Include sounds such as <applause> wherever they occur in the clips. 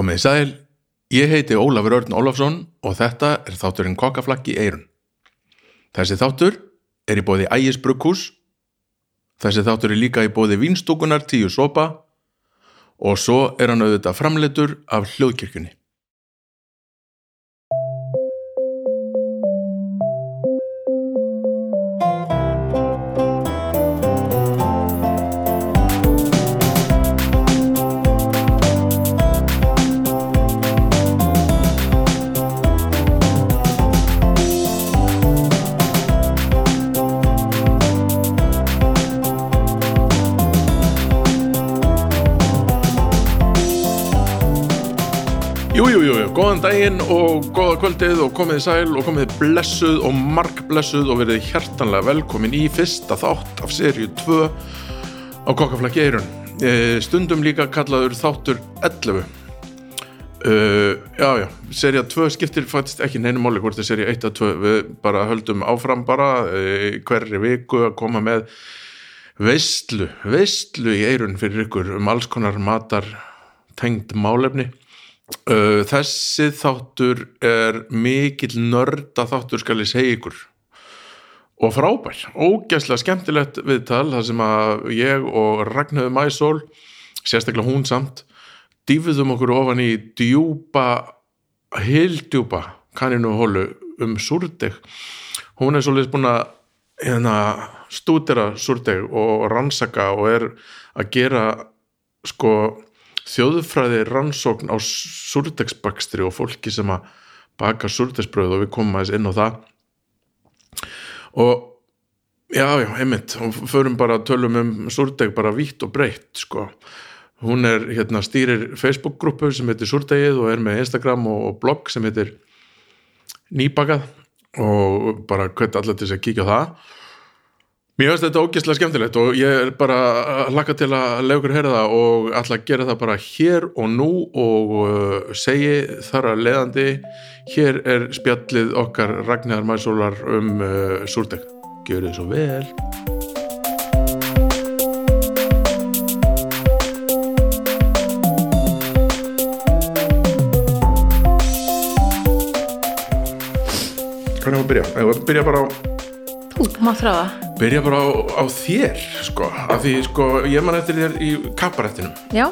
Komið í sæl, ég heiti Ólafur Örn Ólafsson og þetta er þátturinn Kokkaflakki Eirun. Þessi þáttur er í bóði Ægis Brukkús, þessi þáttur er líka í bóði Vínstúkunar tíu sopa og svo er hann auðvitað framleitur af hljóðkirkjunni. Daginn og góða kvöldið og komið sæl og komið blessuð og markblessuð og verið hjertanlega velkomin í fyrsta þátt af seríu 2 á Kokkaflakki Eirun. Eh, Stundum líka kallaður þáttur 11. Uh, já, já, seria 2 skiptir faktisk ekki neinu máli hvort er seria 1 að 2 við bara höldum áfram bara uh, hverri viku að koma með veistlu, veistlu í eirun fyrir ykkur um alls konar matar tengd málefni þessi þáttur er mikill nörda þáttur skal ég segja ykkur. Og frábær, ógæslega skemmtilegt viðtal þar sem að ég og Ragnhjöðu Mæsól sérstaklega hún samt dýfðum okkur ofan í djúpa hildjúpa kanninu hólu um súrdeg hún er svolítið búin að hérna, stúdera súrdeg og rannsaka og er að gera sko þjóðfræði rannsókn á súrdegsbakstri og fólki sem að baka súrdegsbröð og við komum aðeins inn á það. Og já, já, einmitt og förum bara að tölum um súrdeg bara vítt og breytt, sko. Hún er, hérna, stýrir Facebook-grúpu sem heitir Súrdegið og er með Instagram og, og blogg sem heitir Nýbakað og bara hvert allar til þess að kíkja það Mér finnst þetta ógeðslega skemmtilegt og ég er bara að laka til að lega ykkur heyra það og ætla að gera það bara hér og nú og uh, segi þar að leiðandi hér er spjallið okkar Ragnar Mæsólar um uh, súrdeg. Gjör þið svo vel. Hvernig var að byrja? Ég var að byrja bara á Þú, maður þráða. Byrja bara á, á þér sko, af því sko ég man eftir þér í kabarettinum, Já,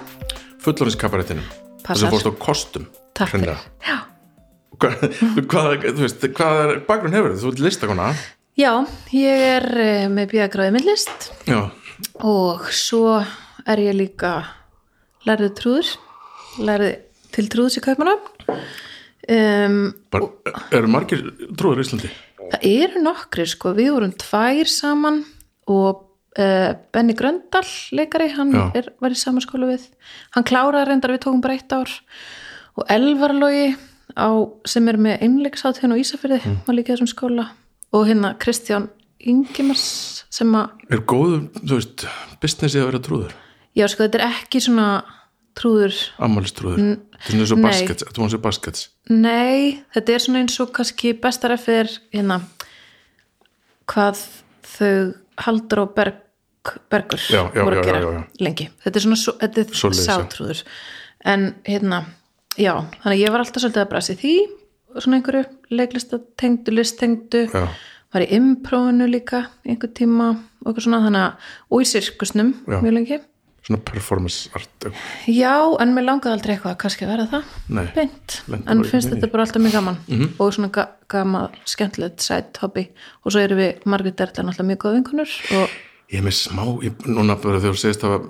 fullorðinskabarettinum þess Passar. að fórst á kostum takk fyrir. hreinlega. Já. hvað, hvað, þú veist, hvað bakgrunn hefur þú ert listakona Já, ég er eh, með bíagráði myndlist já, og svo er ég líka lærið trúður, lærið til trúðs í Kaupmannafn. Um, bara, eru margir trúður í Íslandi það eru nokkri, sko, við vorum tvær saman og uh, Benny Gröndal, leikari, hann Já. er, var í sama skóla við. Hann kláraði reyndar, við tókum bara eitt ár og Elvarlogi á, sem er með einleiksháttíðan á Ísafirði, Mm. var líka þessum skóla og hérna Kristján Ingimars sem að er góðu, þú veist, businessið að vera trúður Já, sko, þetta er ekki svona trúður, ammælistrúður, þetta er svona eins og baskets þetta var eins og baskets nei, þetta er svona eins og kannski bestar eftir er hérna hvað þau Haldur og Berg, Bergur Já, já, voru að gera já, lengi. Þetta er svona, svo- þetta er Svoleiðis, sátrúður. En hérna, já, þannig að ég var alltaf svolítið að brasi því, svona einhverju leiklistatengdu, listtengdu, var í imprófinu líka einhver tíma og eitthvað svona, þannig að, og í sirkusnum mjög lengi. Svona performance art Já, en mér langaði aldrei eitthvað að kannski verða það. Nei. beint, en finnst þetta bara alltaf mjög gaman Mhm. og svona ga gama skemmtilegt sætt hobby. Og svo erum við Margrét Erla náttúrulega mjög góð vinkunur og ég er með smá, ég, núna bara þegar þú segist að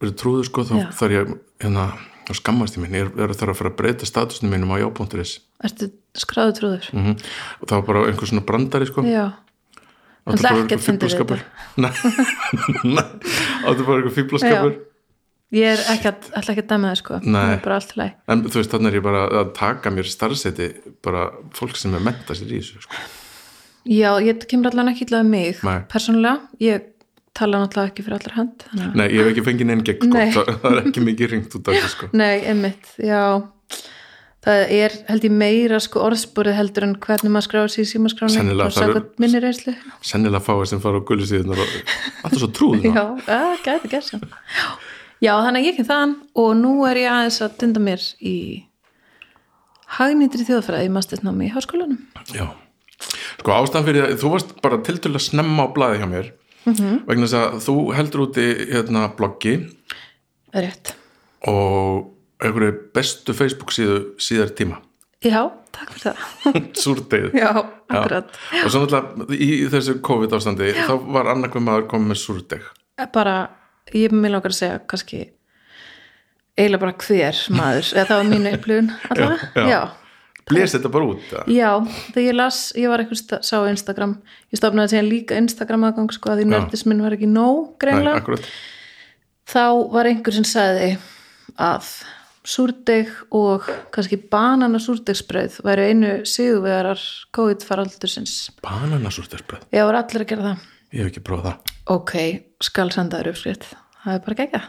verið trúður sko, þá Já. þarf ég hérna, þá skammast ég minn, ég er, er þarf að fara að breyta statusnum mínum á já.is ertu skráðu trúður? Mm og það var bara einhver svona brandari sko. Já, Náttúrulega bara ekkert fyndið fíflaskapur? <laughs> Nei, Nei, <laughs> áttu bara einhver fíblaskapur ég er ekki að, alltaf ekki að dæma það sko. Nei. það er bara allt í lagi. En þú veist, þannig er ég bara að taka mér starfseti bara fólk sem er menta sér í þessu sko. Já, ég kemur allan ekki illa um mig persónulega, ég tala náttúrulega ekki fyrir allar að Nei, ég hef ekki fengið neinn gegn sko. Það, <laughs> það er ekki mikið ringt út af þessu sko. Nei, einmitt, já það er held ég meira sko orðspúrið heldur en hvernig maður skráður sér í símaskráni og það sagði mínu reynslu sennilega fáið sem fara á gullusíðunar og alltaf svo trúð <laughs> Já, það gæti gert sem Já, þannig að ég kem þaðan og nú er ég aðeins að dunda mér í hagnýtri þjóðfræði í mastersnámi í háskólanum. Já, sko ástæðan fyrir að þú varst bara til til að snemma á blaði hjá mér -hmm. vegna þess að þú heldur úti hérna bloggi Rétt. og einhverju bestu Facebook síðu síðar tíma Já, takk fyrir það. <laughs> súrdegið Já, akkurat. og svo náttúrulega í þessu COVID ástandi þá var annarkvæm maður komið með súrdeg Bara, ég vil langar að segja kannski eiginlega bara hver maður, eða það var mínu upplifun <laughs> allavega. Já, já. Já. blés þetta bara út eða? Já, þegar ég las, ég var eitthvað sá Instagram, ég stofnaði síðan líka Instagram aðgang sko að því nördisminn var ekki nóg greinlega, þá var einhver sem sagði að súrdeg og kannski banana súrdegsbrauð væru einu sigurvegarar COVID faraldursins. bananasúrdegbröð, Já, var allir að gera það. ég hef ekki prófað það Ok, skal senda þér uppskrift. Það er bara gegja.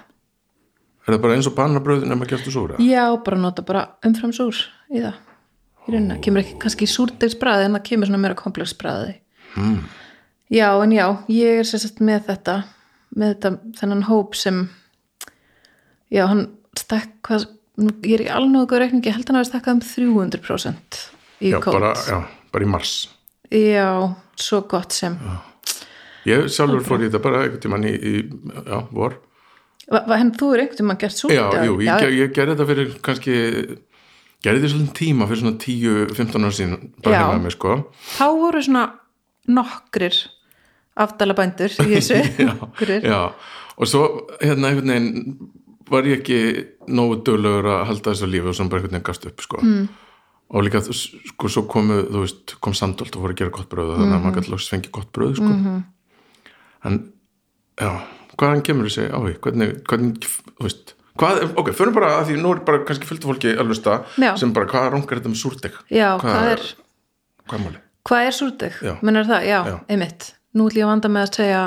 er það bara eins og bananabröð nema gertu súra? Já, bara nota bara umfram súr í það. Í rauninna, kemur ekki kannski súrdegsbræði en það kemur svona meira komplexbræði. Mm. Já, en já, ég er sérst með þetta, með þetta, þennan hóp sem, já, hann stakk, hvað, ég er í góð reikningi, ég held að hafa stakkað um 300% í Já, kót. bara, já, bara í mars Já, svo gott sem. ég sjálfur fór í þetta bara einhvern tímann í, í já, vor en þú er einhvern veginn gert súrt já, jú, ég, já, já. ég gerði þetta fyrir kannski gerði þetta svolítið tíma fyrir svona 10-15 ára síðan bara Já. heima með sko þá voru svona nokkrir afdalabændur í þessu <laughs> nokkrir. já, og svo hérna einhvern veginn var ég ekki nógu döglegur að halda þessu lífi og svona bara einhvern veginn gast upp sko mm. og líka sko svo komu veist, kom Sandholt og voru að gera gott bröð þannig að maður gæti loks fengið gott bröð sko Mhm. en já, hvaðan kemur þessi áhug hvernig, hvernig, þú veist hvað, ok, förum bara að því nú er bara kannski fylgta fólki að lusta sem bara hvað rangar þetta með súrdeg Já, hvað er, hvað er hvað er súrdeg? Mennar það? Já, Já. einmitt. Nú ætlum ég að vanda með að segja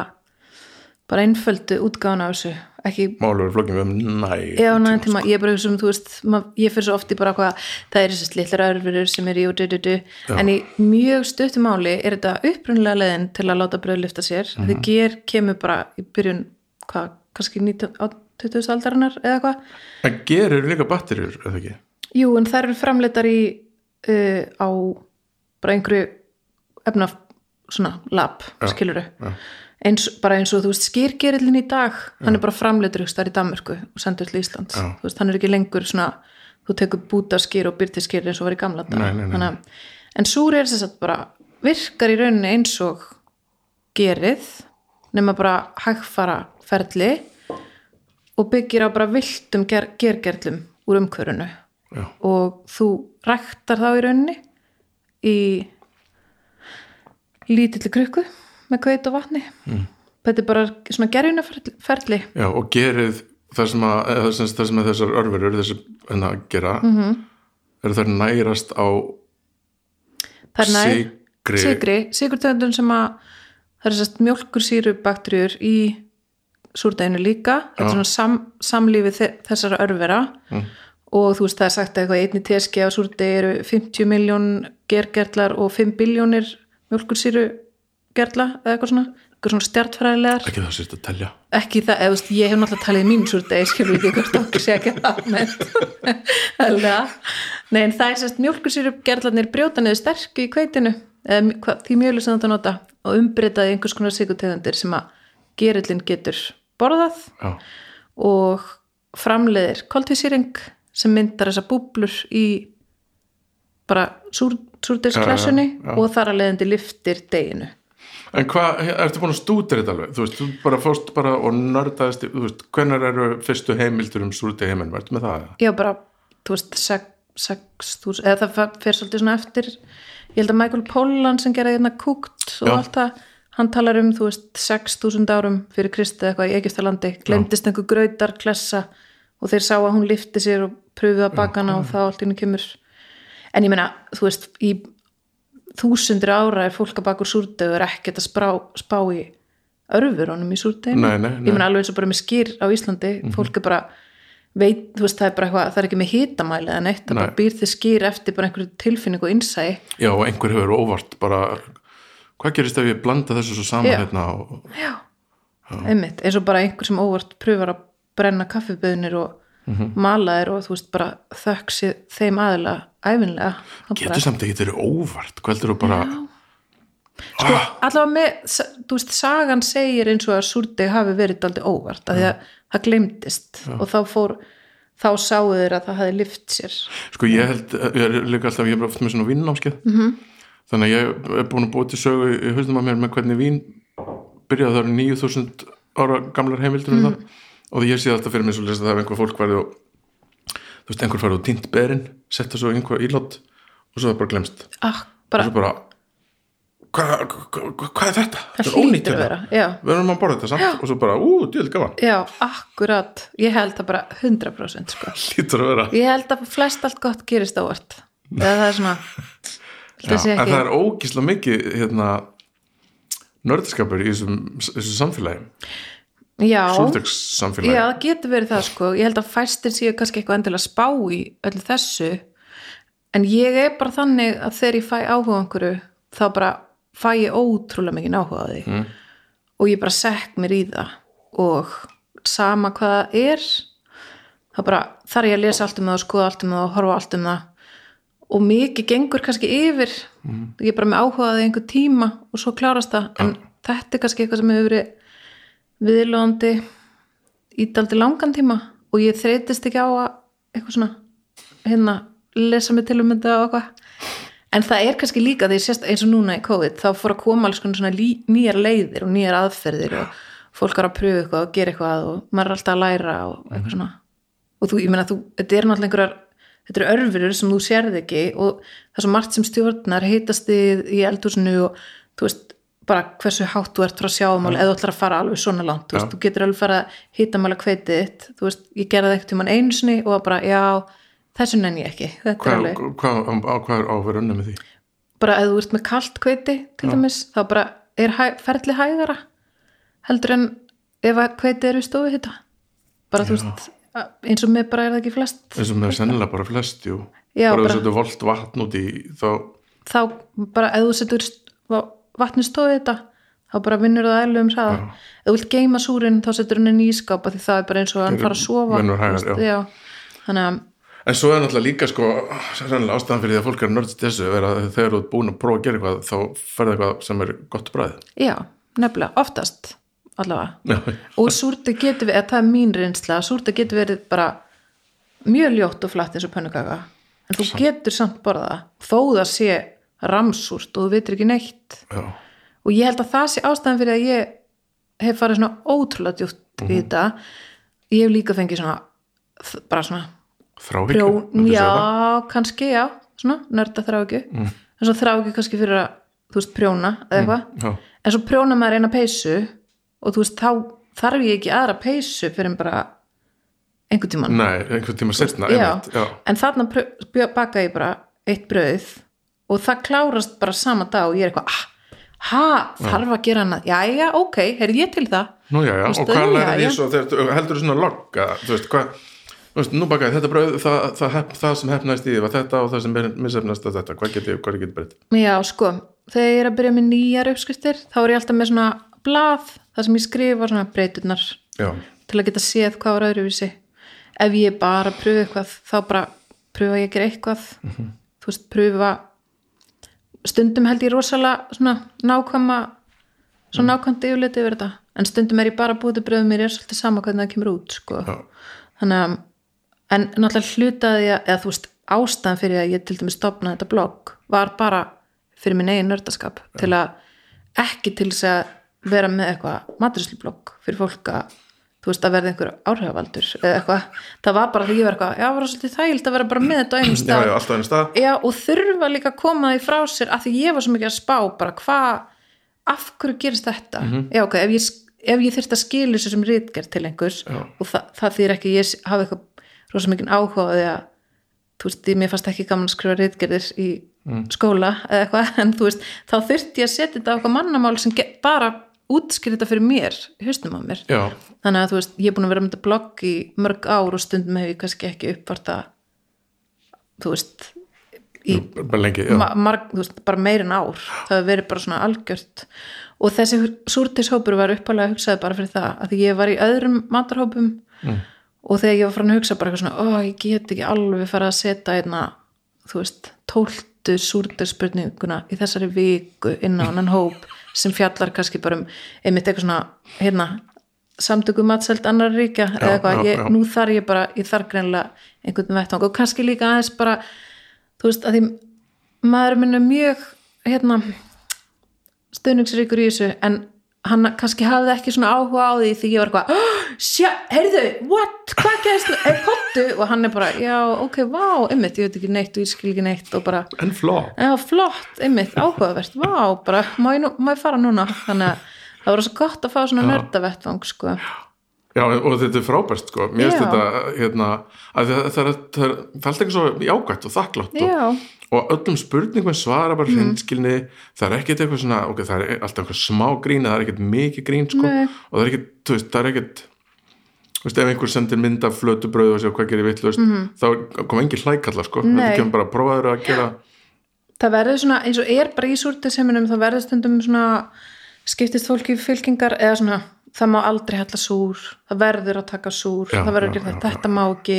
bara einföldu útgáðan af þessu. Ekki, Málur flokkin við um næ já, næðan tíma, ég er bara sem þú veist, mað, ég fyrir svo oft í bara hvað, það er þessi litlar örfurur sem er í og du-du-du, en í mjög stuttum máli er þetta upprunnilega leiðin til að láta bröð lifta sér. Mm -hmm. Ger kemur bara í byrjun, hvað, kannski 19, á 20. aldarinnar eða hvað. En gerir líka batterjur, eða ekki? Jú, en þær eru framleitar í uh, á bara einhverju efna svona lab, skiluru eins, bara eins og þú veist skýrgerillin í dag, hann er bara framleitur ykkur starf í Danmörku og sendur til Íslands. Já. þú veist, hann er ekki lengur svona þú tekur búta skýr og byrti skýr eins og var í gamla dag en súr er þess að bara virkar í rauninni eins og gerið nema bara hægfara ferli og byggir á bara viltum ger, gergerlum úr umhverfinu. Já. og þú ræktar þá í rauninni í lítilli krukku með kveit og vatni mm. þetta er bara svona gerjunaferli Já, og gerið það sem að, eða sem, þessar örfur þessi en að gera Mhm. -hmm. eru þær nærast á er nær sigri, sigri, sigurtöndun sem að það er sérst mjólkursýru bakterjur í súrdeginu líka þetta er svona sam, samlífi þe þessara örvera Mm. og þú veist það er sagt að eitthvað einni teski á súrdegi eru 50 miljón gergerlar og 5 biljónir mjólkursýru gerla eða eitthvað svona, eitthvað svona stjartfræðilegar ekki það sérst að telja. Ekki það, eða, ég hef náttúrulega talið mín súrdegi, skilur ekki hvort okkur sé ekki það Nei, en það er sérst mjólkursýru gerlarnir brjóta niður sterku í kveitinu eða því mjölu sem þetta nota og umbreytaði einhvers konar sigutegundir sem að gerillin getur borðað Já, og framleiðir koltvísýring sem myndar þessa búblur í bara súr, súrdegsklassunni Já, já, já. og þar að leiðandi liftir deginu En hvað, ertu búin að stútir þetta alveg? Þú veist, þú bara fórst bara og nördaðist, í- þú veist, hvenær eru fyrstu heimildur um súrti heiminn, verður með það? Já, bara, þú veist, 6.000 eða það fer svolítið svona eftir ég held að Michael Pollan sem gerði hérna Cooked og Já. allt það hann talar um, þú veist, 6.000 árum fyrir Kristi eitthvað í Egyptalandi glemdist einhver grautar klessa og þeir sá að hún lifti sér og pröfuð að baka hana og það allt inni kemur en ég meina, þú veist, í þúsundir ára er fólk að baka úr súrdegu er ekkert að sprá, spá í örfur honum í nei. ég meina alveg eins og bara með skýr á Íslandi fólk er bara veit, þú veist, það er bara eitthvað, það er ekki með hitamæli eða neitt, það Nei. bara býr þið skýr eftir bara einhverju tilfinningu og innsæi Já, og einhver hefur óvart bara, hvað gerist ef ég blanda þessu svo saman Já. hérna og, einmitt, eins og bara einhver sem óvart pröfar að brenna kaffiböðnir og Mhm. mala þér og þú veist bara þöksi þeim aðila æfinlega getur samt ekki þeirri óvart hvað heldur þú bara sko, allavega með, þú veist, sagan segir eins og að súrdeg hafi verið daldið óvart af því að það glemdist og þá fór, þá sáu þeir að það hafi lift sér sko ég held, ég er líka alltaf ég er oft með svona vinnámskeið Mhm. -hmm. þannig að ég er búin að búa til sögu í haustum að mér með hvernig vín byrjaði það eru 9000 ára gamlar heimildur um Mhm. Það og ég sé alltaf fyrir mig svo lesa það ef einhver fólk farið og þú veist, einhver farið og týnt berin setta svo einhver ílót og svo það bara glemst. Ah, og bara, svo bara hvað hva, hva, hva er þetta? það þetta er vera já, við erum að borða þetta samt og svo bara, ú, djöld gaman. Já, akkurat. Ég held það bara 100% sko. <laughs> lítur að vera. Ég held að flest allt gott gerist óvart. Eða það er svona Já, það sé en ekki það er ógísla mikið hérna, nördiskapur í þessu samfélagi já, súrdegssamfélagi Já, getur verið það sko. Ég held að fæstir séu kannski eitthvað endilega spá í öllu þessu. En ég er bara þannig að þegar ég fæ áhuga einhverju þá bara fæ ég ótrúlega mikið áhuga á því. Mm. og ég bara sekk mér í það. Og sama hvað það er þá bara þarf ég að lesa allt um það og skoða allt um það og horfa allt um það. Og mikið gengur kannski yfir. Ég er bara með áhugaði einhver tíma og svo klárast það. En þetta er kannski eitthvað sem hefur verið viðlóðandi í daldi langan tíma og ég þreytist ekki á að eitthvað svona hérna lesa mig til um þetta og eitthvað. En það er kannski líka því sérst eins og núna í COVID þá fór að koma alls konar svona nýjar leiðir og nýjar aðferðir og fólk er að pröfu eitthvað og gera eitthvað og maður er alltaf að læra og eitthvað svona. Og þú, ég meina þú, þetta er náttúrulega einhverjar þetta eru örfurur sem þú sérð ekki og það er svo margt sem stjórnar heitast í eldhúsinu og þú veist bara hversu hátt þú ert frá sjáumáli eða þú ætlar að fara alveg svona langt. Þú, veist, þú getur alveg fara að hitamála kveitið þitt. Þú veist, ég gerði ekkert um hann einu sinni og bara, já, þessu nenni ég ekki. Hvað, alveg, hvað, á hvað er á að vera unni með því? Bara ef þú ert með kalt kveiti til dæmis, þá bara er hæ, ferli hægara heldur en ef að kveiti er við stofu hitta. Bara þú veist, eins og með bara er það ekki flest. Eins og með sennilega bara flest jú. Já, bara að þú volt vatn út í þá, þá bara ef þú setur vatni stóði þetta þá bara vinnur það eðlum hraða. Ef þú vilt geima súrin þá setur hann inn í ískapa því það er bara eins og hann fara að sofa hægar, veist, já. þannig að en svo er náttúrulega líka sko, ástæðan fyrir því að fólk er nördist þessu er þegar þú ert búin að prófa að gera eitthvað þá ferði eitthvað sem er gott bræð já, nefnilega, oftast allavega. Já, og súrti getur verið, það er mín reynsla súrti getur verið bara mjög ljótt og flatt eins og pönnukaka en þú getur samt borða þó það sé ramsúrt og þú veitir ekki neitt. Já, og ég held að það sé ástæðan fyrir að ég hef farið svona ótrúlega djúpt Mhm. í þetta. Ég hef líka fengið svona bara svona það? já, kannski, já svona, nörda þráhyggju mm. en svo þráhyggju kannski fyrir að, þú veist, prjóna eða eitthvað, já, en svo prjóna maður eina peysu og þú veist, þá þarf ég ekki aðra peysu fyrir en bara einhvern tímann. Nei, einhvern tíma setna einmitt, en þarna baka ég bara eitt brauð og það klárast bara sama dag og ég er eitthvað ah, ha, þarf að gera hana jæja, ok, er ég til það? Nú, já, já, Þú og hvað já, lærið því já. svo þegar heldur þú svona logga, þú veist, hvað veist, nú bakaði þetta bröð, það, það, það, það sem hefnaðist í því var þetta og það sem missefnast að þetta, hvað getið, hvað getið breytt? Já, sko, þegar ég er að byrja með nýjar uppskriftir, þá er ég alltaf með svona blað, það sem ég skrifa svona breyturnar já, til að geta séð hvað var öðruvísi. Ef ég bara pröfu eitthvað þá bara pröfa ég að gera eitthvað. Þú veist, pröfa stundum held ég rosalega svona nákvæma svona nákvæmt yfirleiti yfir þetta. En stundum er ég bara búið til bröðum mér er svolítið sama hvernig það kemur út sko. þannig að en náttúrulega hlutaði ég eða veist ástæðan fyrir að ég til dæmis stopnaði þetta blogg var bara fyrir minn eigin nördaskap. Til að ekki til þess að vera með eitthvað maturislublogg fyrir fólk að þú veist að verða einhver áhrifavaldur eða eitthvað, það var bara því ég var eitthvað já, var svolítið þægild að vera bara með þetta á einum <clears throat> já, stað. já, alltaf einu stað. Já, og þurfa líka að koma því frá sér af því ég var svo mikið að spá bara hvað, af hverju gerist þetta? Já ok, ef ég, ef ég þyrst að skilja þessu sem rítgerð til einhvers Já. og það, það þýr ekki, ég hafi eitthvað rosa mikið áhuga á því að þú veist, því mér fannst ekki gaman að skrifa rítgerðir í skóla eða eitthvað <laughs> en þú veist, þá þyrfti ég að setja þetta á eitthvað mannamál sem bara útskýr þetta fyrir mér, í hausnum á mér. Já, þannig að þú veist, ég er búin að vera með þetta blogg í mörg ár og stundum hef ég kannski ekki uppvarta þú veist í lengi, ma marg, þú veist, bara meir en ár. Það hefur verið bara svona algjört. Og þessi súrtishópur var uppalega hugsaði bara fyrir það að ég var í öðrum matarhópum og þegar ég var frá að hugsa bara eitthvað svona ó, ég get ekki alveg fara að setja einna, þú veist, tóltu súrderspurninguna í þessari viku inn á annan hóp sem fjallar kannski bara um einmitt eitthvað svona, hérna samtöku matselt annar ríkja eða eitthvað, já, ég, já. nú þarf ég bara ég þarf greinlega einhvern vettvang og kannski líka aðeins bara þú veist, að því maður minn er mjög hérna stöðningsríkur í þessu en hann kannski hafði ekki svona áhuga á því því ég var eitthvað, oh, sjá, heyrðu what, hvað gerðist, er pottu og hann er bara, já, ok, vá, einmitt ég veit ekki neitt og ég skil ekki neitt og bara en fló já, flott, einmitt, áhugavert vá, bara, má ég, nú, má ég fara núna? Þannig að það voru svo gott að fá svona nördavettvang, sko. Já, og þetta er frábært sko, mér finnst þetta hérna, að það, er- er ekki svo jágætt og þakklátt og, já, og öllum spurningum svara bara hreinskilni, það er ekkert eitthvað svona, ok, það er alltaf eitthvað smá grín það er ekkert mikið grín sko Nei. og það er ekkert, þú veist, það er ekkert þú veist, ef einhver sendir mynd af flötu brauð og sér hvað gerir vitlaust, þá kom engin hlækallar sko, Mhm. Nei. þetta kemur bara að prófa þeirra að gera það verður svona eins og er bara í súrtiseiminum það verður stundum svona skiptist fólki fylkingar eða svona það má aldrei hella súr það verður að taka súr, Já, það verður já, já, þetta má ekki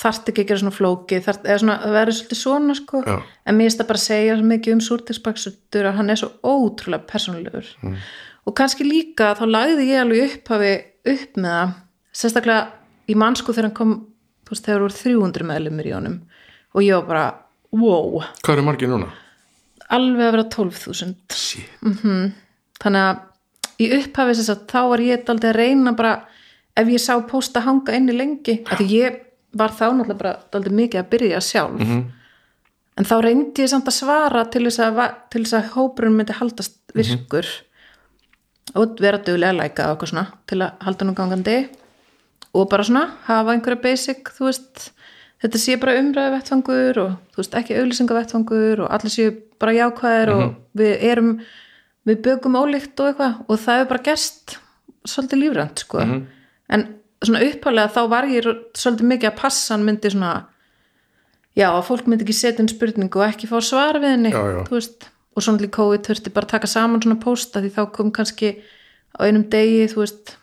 þarft ekki að gera svona flóki þarft, eða svona, það verður svolítið svona sko Já. en mér finnst það bara að segja mikið um súrtisbaksutur að hann er svo ótrúlega persónulegur Mm. og kannski líka þá lagði ég alveg upphafi upp með það sérstaklega í mannsku þegar hann kom þú veist þegar voru 300 meðlumir í honum og ég var bara, wow Hvað eru margir núna? alveg að vera 12.000 Shit. þannig að í upphafi þess að þá var ég daldið að reyna bara ef ég sá posta hanga inni lengi af því ég var þá náttúrulega bara daldið mikið að byrja sjálf. -hmm. en þá reyndi ég samt að svara til þess að, til þess að hópurinn myndi haldast virkur og vera duglega læka og eitthvað svona til að halda nú gangandi og bara svona hafa einhverja basic þú veist, þetta sé bara umræðu vettfangur og þú veist ekki auðlýsinga vettfangur og allir séu bara jákvæðir og við erum við bögum ólíkt og eitthvað og það hefur bara gerst svolítið lífrænt sko. En svona uppalega þá var ég svolítið mikið að passan myndi svona já að fólk myndi ekki setja inn spurningu og ekki fá svar við henni og svona líka COVID þurfti bara að taka saman svona pósta því þá kom kannski á einum degi þú veist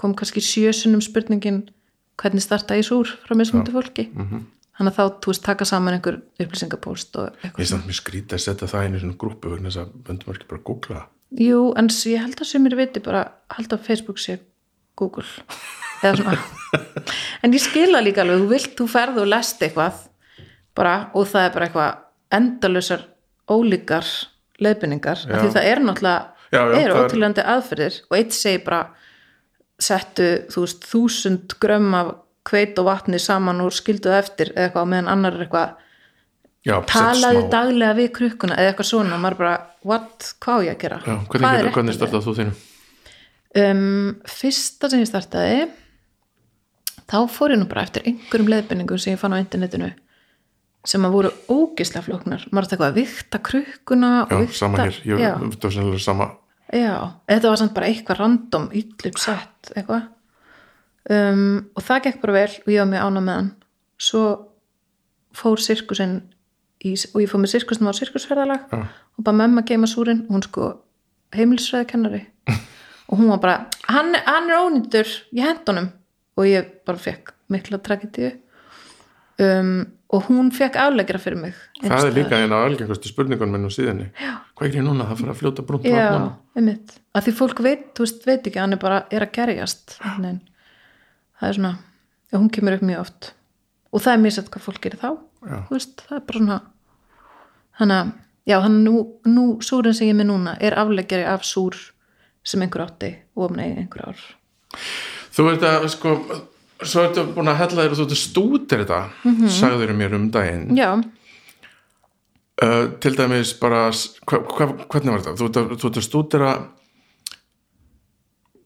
kom kannski sjösunum spurningin hvernig starta ég súr? frá mismundi fólki. -hmm. þannig að þá, þú veist, taka saman einhver upplýsingapóst og Mér eitthvað finnst það mjög skrítið að setja það inn í svona grúpu vegna þess að böndum ekki bara að googla. Jú, en ég held að sumir viti bara held að Facebook sé Google en ég skila líka alveg, þú vilt, þú ferð og lest eitthvað bara og það er bara eitthvað endalusar ólíkar leiðbynningar, af því það er náttúrulega Já, já, eru það er- aðferðir og eitt segir bara settu, þú veist, þúsund grömm af hveit og vatni saman og skildu það eftir eða eitthvað, meðan annar er eitthvað Já, talaðu daglega við krukkuna eða eitthvað svona, maður bara, what, hvað ég að gera? Já, hvernig, er hvernig að startað þú þínu? um, fyrsta sem ég startaði þá fór ég nú bara eftir einhverjum leiðbenningum sem ég fann á internetinu sem að voru ógislega flóknar. Maður átti eitthvað að vikta krukkuna og Já, vikta, sama hér, ég já, það var sennilega sama. Já, þetta var samt bara eitthvað random yllum sett eitthvað. Um, og það gekk bara vel og ég var með ána með hann. Svo fór sirkusinn í, og ég fór með sirkusinn á sirkusferðalag Já. og bara mömmu að geima súrin og hún sko heimilisfræðikennari. <laughs> Og hún var bara, hann, hann er ónýttur ég hent honum og ég bara fekk mikla tragedíu. Um, og hún fekk afleggera fyrir mig. Það er líka eina minn á síðinni Já. Hvað er ég núna? Það fyrir að fljóta brúnt já, einmitt, að því fólk veit, þú veist, veit ekki hann er bara, er að gerjast en það er svona já, hún kemur upp mjög oft. Og það er mjög sett hvað fólk gerir þá veist, það er bara svona þannig að, já, þannig að nú, nú súrin sem ég er með núna er afleggjari af súr sem einhver átti og nei, einhver ár Þú veit að sko svo ertu búin að hella þér og þú ert stútir þetta mm -hmm. sagður mér um daginn. Já, uh, til dæmis bara hva, hva, hvernig var þetta? Þú ert að, þú ert að stúdira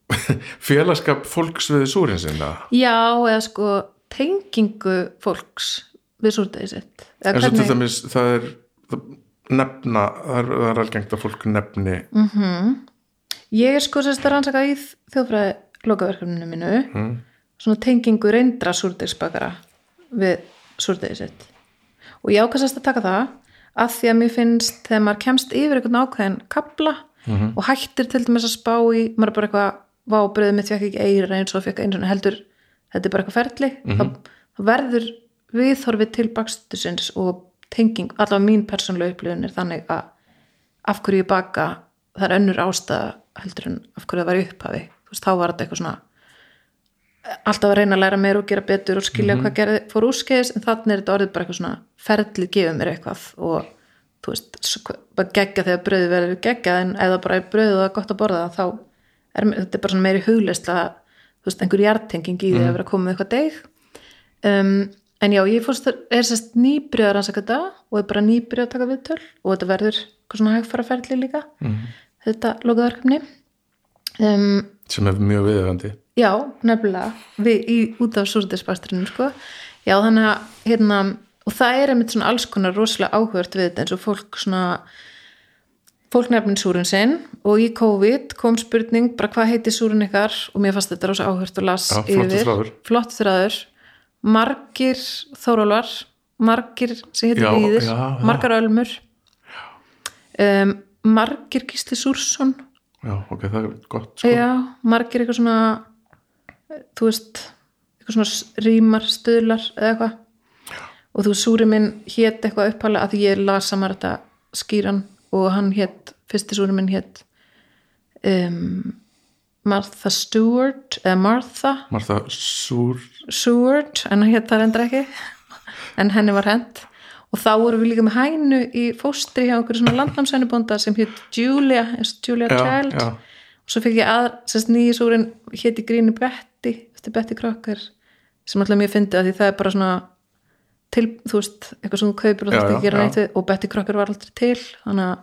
<laughs> félagskap fólks við súrin sinna já, eða sko tengingu fólks við súrdegi sitt. Eða en svo til dæmis það er nefna, það er, er algengt að fólk nefni ég er sko sérst að rannsaka í þjóðfræði lokaverkefninu mínu mm. svona tengingu reyndra súrdegsbakara við súrdegi sitt og ég ákast að taka það að því að mér finnst þegar maður kemst yfir einhvern ákveðin kabla Mhm. og hættir til dæmis að spá í maður er bara eitthvað vábröðið mitt fekk ekki eira eins og fekk einu svona heldur þetta er bara eitthvað ferli þá, þá verður viðhorfið til bakstusins og tenging, allavega mín persónlega upplifun er þannig að af hverju ég baka það er önnur ástæða heldur en af hverju það var upphafi veist, þá var þetta eitthvað svona alltaf að reyna að læra meir og gera betur og skilja hvað gerði, fór úrskeiðis en þannig er þetta orðið bara eitthvað svona ferlið gefið mér eitthvað og þú veist, bara gegga þegar brauðið verður gegga en það bara er brauðið og það er gott að borða þá er þetta er bara svona meiri hugleysla þú veist, einhver hjartenging í því að vera komið með eitthvað deg um, en já, ég fórst er sérst nýbrið að rannsaka þetta og er bara nýbrið að taka viðtöl og þetta verður eitthvað svona hægfara ferli líka þetta lokaðarkefni um, sem er mjög viðöfandi Já, nefnilega. Við í út af súrdispastrinu sko. já þannig að hérna, og það er einmitt svona alls konar rosalega áhugart við þetta eins og fólk svona fólk nefnir súrin sinn og í COVID kom spurning bara hvað heiti súrin ykkar og mér fannst þetta rosa áhugart og las Já, þráður. flott þráður. Margir þórólvar margir sem heitir Já, Víðir já, já. margar ölmur. Um, margir Gísli Súrsson já, ok, það er gott sko. Já, margir eitthvað svona þú veist eitthvað svona s- rímar, stuðlar eða eitthvað og þú veist, súri minn hét eitthvað upphálega að ég las samar þetta skýran og hann hét fyrsti súri minn hét um, Martha Stewart eða Martha Martha Súr Seward en hann hét það endur ekki en henni var hent og þá vorum við líka með hænu í fóstri hjá einhverju svona landnámsænubónda sem hétt Julia, Julia Já, Child já. og svo fekk ég að sérst nýjusúrin hétt í gríni Betty eftir Betty Crocker sem alltaf mjög fyndi að því það er bara svona til, þú veist, eitthvað sem þú kaupir og þetta já. neitt við og Betty Crocker var aldrei til þannig að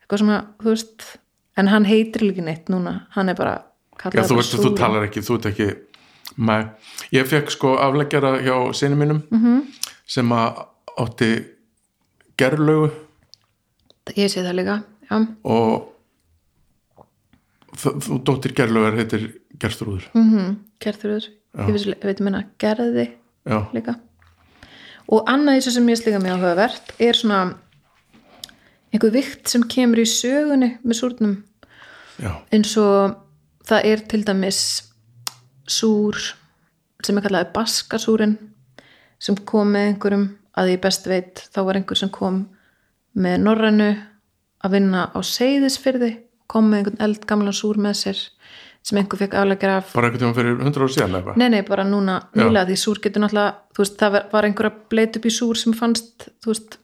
eitthvað svona, þú veist en hann heitir líka neitt núna hann er bara Já, kallaður þú bara þú talar ekki, þú ert ekki með, ég fekk sko afleggjara hjá sinni mínum Mhm. -hmm. sem að átti gerlögu. Ég sé það líka, já. Og þú, dóttir gerlögar heitir Gerstrúður mm ég veist, ég veit minna gerði já, líka. Og annað þessu sem ég slíka mjög áhugavert er svona einhver vikt sem kemur í sögunni með súrnum. Eins og það er til dæmis súr sem er kallaði baskasúrin sem kom með einhverjum að ég best veit þá var einhver sem kom með norrænu að vinna á seyðisfyrði kom með einhvern eldgamlan súr með sér sem einhver fekk afleggjar af. Bara einhvern tíma fyrir 100 ára síðan eða Nei, nei, bara núna nýlega því súr getur náttúrulega, þú veist, það var- einhver að bleit upp í súr sem fannst, þú veist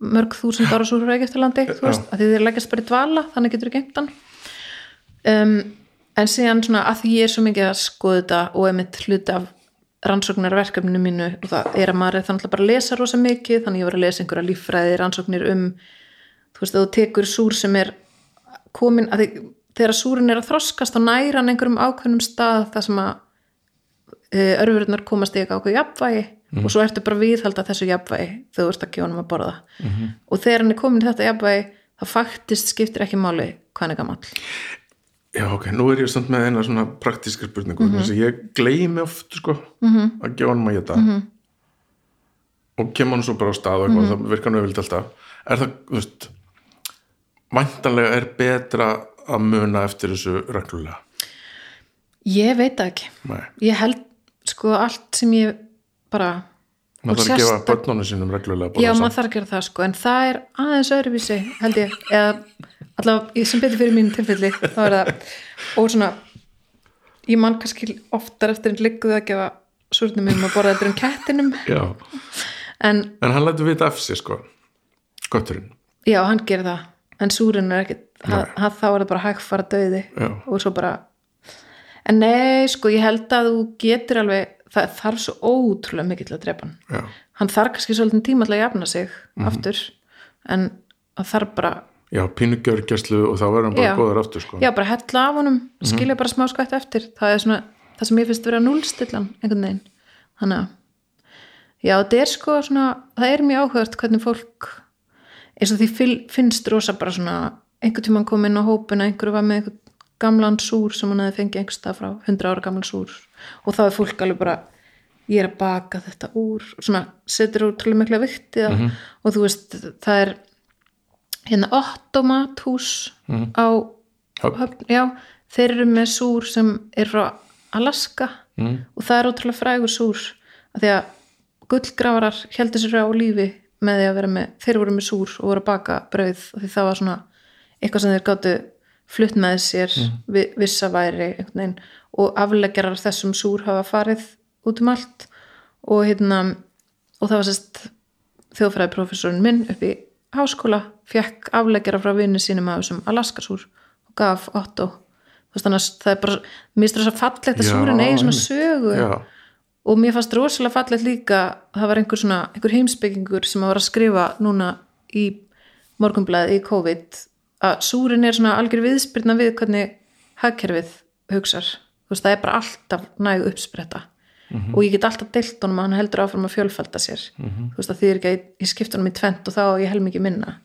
mörg þúsund ára súr á Reykjaftalandi þú veist, að því þeir leggjast bara í dvala þannig getur þú gengt hann. Um, en síðan svona að því ég er svo mikið að skoða þetta og er mitt hluti af rannsóknarverkefninu mínu og það er að maður er þannig bara að lesa rosa mikið þannig ég var að lesa einhverja líffræði rannsóknir um þú veist, að þú tekur súr sem er komin, að því, þegar súrin er að þroskast þá næra hann einhverjum ákveðnum stað það sem að uh, örfurnar komast í eitthvað ákveð jafnvægi og svo ertu bara að viðhalda þessu jafnvægi þegar þú ert að gefa hann að borða. Og þegar hann er komin í þetta jafnvægi þá faktist skiptir ekki máli hvað hann er gamall já, ok, nú er ég samt með eina svona praktíska spurningu mm -hmm. ég gleymi oft sko -hmm. að gefa hann að geta -hmm. og kemur hann svo bara á stað og eitthvað, það virkar hann auðvild alltaf er það, þú veist væntanlega er betra að muna eftir þessu reglulega ég veit ekki Nei, ég held sko allt sem ég bara maður þarf að gefa börnunum sínum reglulega já borða maður þarf að gera það sko en það er aðeins öðruvísi held ég eða allavega sem betur fyrir mínu tilfelli þá er það og svona ég man kannski oftar eftir en ligguð að gefa súrnum mínum að borða eftir en kettinum. Já, en en hann lætur vita af sér sko gotturinn, já hann gerir það en súrin er ekkit hann, hann, þá er það bara hægfara döði já, og svo bara en nei sko ég held að þú getur alveg það þarf svo ótrúlega mikið til að drepa hann já hann þarf kannski svolítið tíma til að jafna sig Mhm. aftur en það þarf bara já, pínugjörgjastlu og þá verður hann bara Já. góður aftur sko já bara hella af honum, Mhm. skilja bara smá skvætt eftir það er svona, það sem ég finnst vera núlstillan einhvern veginn þannig að, já þetta er sko svona, það er mjög áhugast hvernig fólk eins og því finnst rosa bara svona, einhvern tímann kom inn á hópina, einhverju var með einhvern gamlan súr sem hann hefði fengið einhvers stað frá 100 ára gamlan súr og þá er fólk alveg bara ég er að baka þetta úr. Svona setur útrúlega mikla vikti mm og þú veist, það er hérna Ottomathús á Höfn. já, þeir eru með súr sem er frá Alaska. Mm. og það er ótrúlega frægur súr. Af því að gullgrafarar heldur sér á lífi með því að vera með þeir voru með súr og voru að baka brauð. Og því það var svona eitthvað sem þeir gáttu flutt með sér vi, vissa væri og afleggjarar þessum súr hafa farið út um allt. Og hérna og það var sérst þjóðfræði professorinn minn upp í háskóla fekk afleggjara frá vinnu sínum af þessum Alaskasúr og gaf Otto. Þannig að það er bara mér finnst þess að fallegt að súrin eigi svona sögu. Já, og mér fannst rosalega fallegt líka það var einhver svona, einhver heimsbyggingur sem að var að skrifa núna í morgunblæði í COVID að súrin er svona algjör viðspyrna við hvernig hagkerfið hugsar. þú veist, það er bara alltaf næg uppspretta. Og ég get alltaf deilt honum að hann heldur áfram að fjölfalda sér. Þú veist að því er ekki að ég- ég skipt honum í tvent og þá á ég hel mikið minna.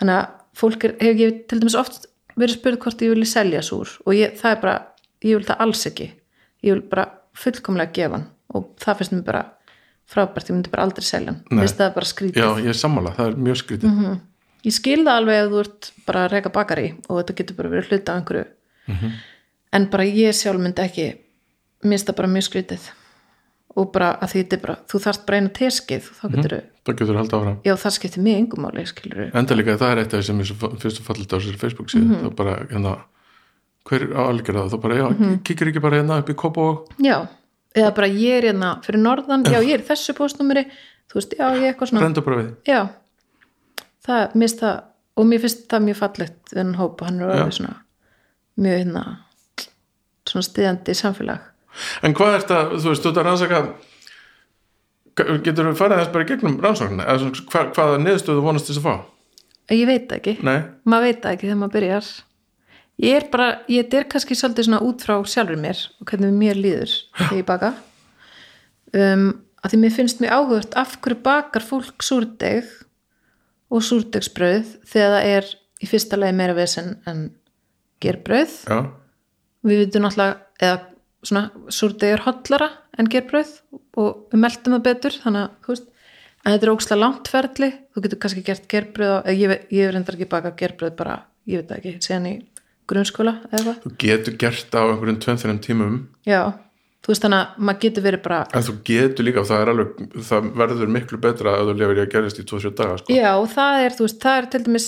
Þannig að fólk er, hefur ég til dæmis oft verið spurð hvort ég vilja selja súr og ég, það er bara, ég vil það alls ekki. Ég vil bara fullkomlega gefa hann og það finnst mér bara frábært, ég myndi bara aldrei selja hann. Það bara skrítið. Já, ég er sammála, það er mjög skrítið. Mhm. ég skil það alveg ef þú ert bara að reka bakari og þetta getur bara verið hluta af einhverju Mhm. En bara ég sjálf myndi ekki minnst það bara mjög skrítið. Og bara að því þetta er bara þú þarft bara eina teskið þá Mhm. getur þú það getur haldið áfram. Já það skiptir mig máli skilur enda líka það er eitt af því sem svo fyrst og fallit á þessari Facebook síðu. Mhm. þá bara, hérna hver á algjör það, þá bara, já, Mhm. kíkir ekki bara hérna upp í kopa og já, eða bara ég er hérna fyrir norðan, já ég er þessu postnúmeri þú veist, já ég er eitthvað svona já, það minnst það og mér finnst það mjög fallegt þennan hóp og hann er alveg svona mjög hérna svona stiðandi samfélag. En hvað er þetta, þú veist, þú ert að rannsaka getur við farið þess bara gegnum rannsóknina? Eða svona, hva, hvaða niðurstöðu vonast þess að fá? Ég veit ekki, nei, maður veit ekki þegar maður byrjar. Ég er bara, ég er kannski svolítið svona út frá sjálfur mér og hvernig mér líður þegar ég baka. Um, að því mér finnst mér áhugast af hverju bakar fólk súrdeg og súrdegsbrauð þegar það er í fyrsta lagi meira vesen en gerbrauð. Já, við vitum náttúrulega eða svona súrdeg er hotlara en gerbrauð og við meldum það betur þannig að þú veist en þetta er ókslega langt ferli. Þú getur kannski gert gerbrauð á, eða ég, ég reyndar ekki bakað gerbrauð bara, ég veit ekki, síðan í grunnskóla eða þú getur gert á einhverjum tveim-þreim tímum. Já þú veist þannig að maður getur verið bara en þú getur líka, það er alveg það verður miklu betra að þú lefur í að gerist í 2-7 daga, sko. Já það er, þú veist, það er til dæmis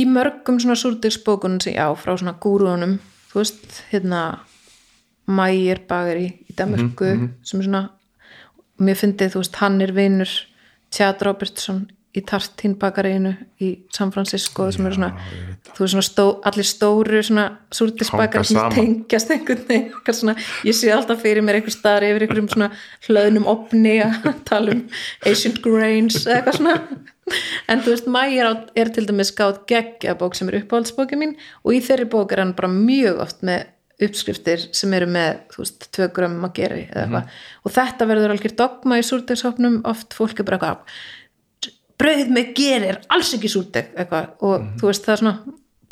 í mörgum svona súrdegsbókunum sem já, frá svona gúrunum þú veist, hérna Mægir bagari í Danmörku sem er svona mér fyndið, þú veist, hann er vinur Chad Robertson í Tartín bakaríinu í San Francisco sem eru svona, þú veist, svona stó, allir stóru svona súrdisbakar Hanga sem tengjast einhvern veginn ég sé alltaf fyrir mér einhver staðar yfir einhverjum svona hlöðnum opni að <laughs> tala um ancient grains eða eitthvað svona. En þú veist, Mægir er til dæmis skátt geggja bók sem er uppáhaldsbókin mín og í þeirri bók er hann bara mjög oft með uppskriftir sem eru með, þú veist, tvö grömmum að gera eða eitthvað. Og þetta verður algjör dogma í súrdegshopnum oft fólk er bara eitthvað brauð með gerir, alls ekki súrdeg eitthvað og þú veist, það er svona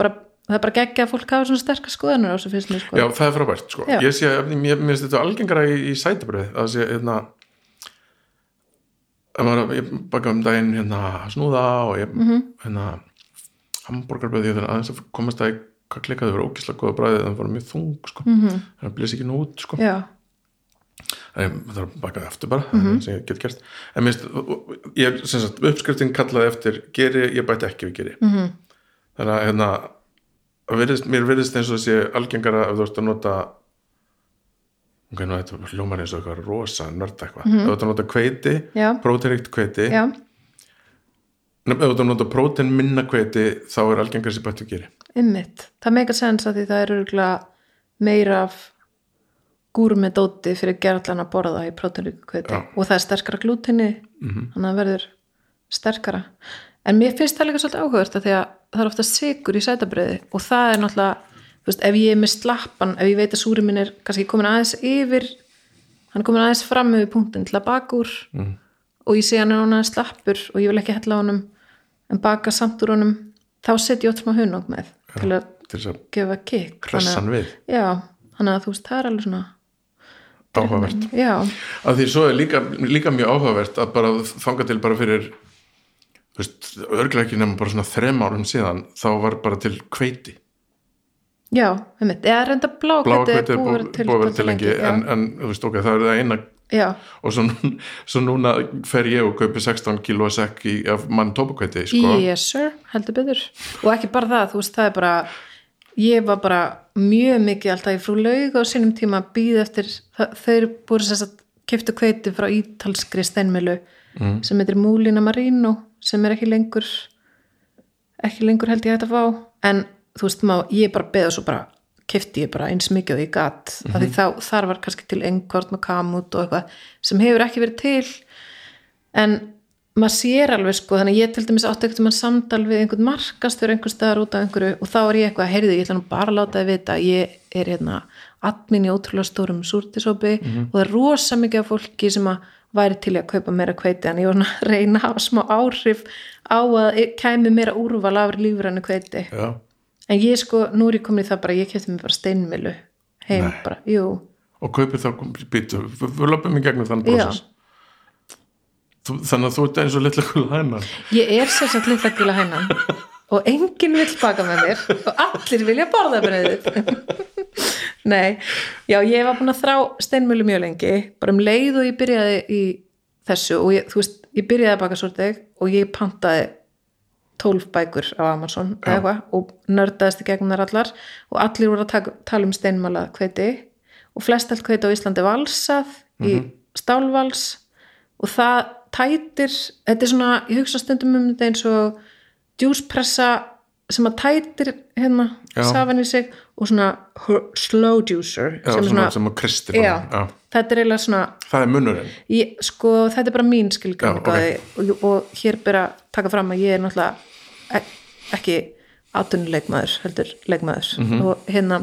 bara, það er bara geggja að fólk hafa svona sterkar skoðanur á þessu fyrst mér sko Já, það er frábært, sko. Já. Ég sé, mér, mér finnst þetta algengara í, í sætabröð, að sé, hérna, að maður, ég baka um daginn, hérna, snúða og ég, Mhm. hérna, hamburgarbröð, ég þarf aðeins að komast að hvað klikaði verið ógislega góða bræðið, það var mjög þung, sko. Mm -hmm. Það blés ekki nú út, sko. Já, En ég þarf að baka það aftur bara, mm -hmm. sem ég get gert. En mér finnst, ég, sem sagt, uppskriftin kallaði eftir geri, ég bæti ekki við geri. Mm. -hmm. Þannig að, hérna, virðist, mér virðist eins og þessi algengara ef þú ert að nota ok, nú þetta hljómar eins og eitthvað rosa nörd eitthvað, ef þú ert að nota próteinríkt hveiti já, Nei, ef þú ert að nota prótein minna hveiti þá er algengar sér bættu geri ymmit það meika sens að því það er meira af gúr með dóti fyrir gerðlan að borða í próteinríku kveiti Já. og það er sterkara glútinni Mhm. þannig að það verður sterkara en mér finnst það líka svolítið áhugast að því að það er ofta sigur í sætabröði og það er náttúrulega, þú veist, ef ég er með slappan ef ég veit að súri minn er kannski komin aðeins yfir hann er komin aðeins fram yfir punktin til að baka úr mm. og ég sé hann er hann aðeins slappur og ég vil ekki hella á honum en baka samt úr honum þá set ég ótt smá hunang með til að til að gefa kikk hann þannig að þú veist, það er alveg svona áhugavert. Að því svo er líka, líka mjög áhugavert að bara þanga til bara fyrir örglega ekki nema bara svona þrem árum síðan þá var bara til hveiti. Já, einmitt, eða reynda blákvæti er búið búið að vera til lengi já, en, en þú veist ok, það er það eina já, og svo, svo núna fer ég og kaupi 16 kíló sekk af mann tópakvæti sko. yes sir, heldur byggður og ekki bara það, þú veist, það er bara ég var bara mjög mikið alltaf í frú laug á sínum tíma að býða eftir, þeir búið þess að keftu kveiti frá ítalskri steinmilu mm. sem heitir Múlina Marino sem er ekki lengur ekki lengur held ég að fá en þú veist, má, ég bara beða svo bara kefti ég bara eins mikið og ég gatt mm -hmm. því þá, þar var kannski til engvort með kamut og eitthvað sem hefur ekki verið til en maður sér alveg sko, þannig að ég til dæmis átti ekkert um að samtal við einhvern markastur einhvern staðar út af einhverju og þá er ég eitthvað, heyrðu, ég ætla nú bara að láta þið vita að ég er hérna admin í ótrúlega stórum súrtisópi og það er rosa mikið af fólki sem að væri til að kaupa meira kveiti en ég var svona að reyna að smá áhrif á að kæmi meira úrval af lífrænu kveiti Já. en ég sko, nú er ég komin í það bara ég kefti mér bara steinmilu heim Nei. bara, jú, og kaupir þá býtu, við, löpum í gegnum þann prósess. Þú, þannig að þú ert eins og litla kula hennar ég er sérsagt litla gula hænan <laughs> og enginn vill baka með mér og allir vilja borða bröðið <laughs> nei, já ég var búin að þrá steinmilu mjög lengi. Bara um leið og ég byrjaði í þessu og ég, þú veist, ég byrjaði að baka svolítið og ég pantaði 12 bækur á Amazon eða eitthvað og nördaðist í gegnum þær allar og allir voru að tala um steinmala kveiti og flest allt kveiti á Íslandi valsað í stálvals og það tætir þetta er svona, ég hugsa stundum um þetta eins og djúspressa sem að tætir hérna safan í sig og svona slow juicer Já, sem svona, sem já, já. þetta er eiginlega svona það er munnurinn ég, sko, þetta er bara mín skilgjöng Já, ok. og, og hér byrja að taka fram að ég er náttúrulega ek, ekki atunuleikmaður heldur leikmaður Mhm. og hérna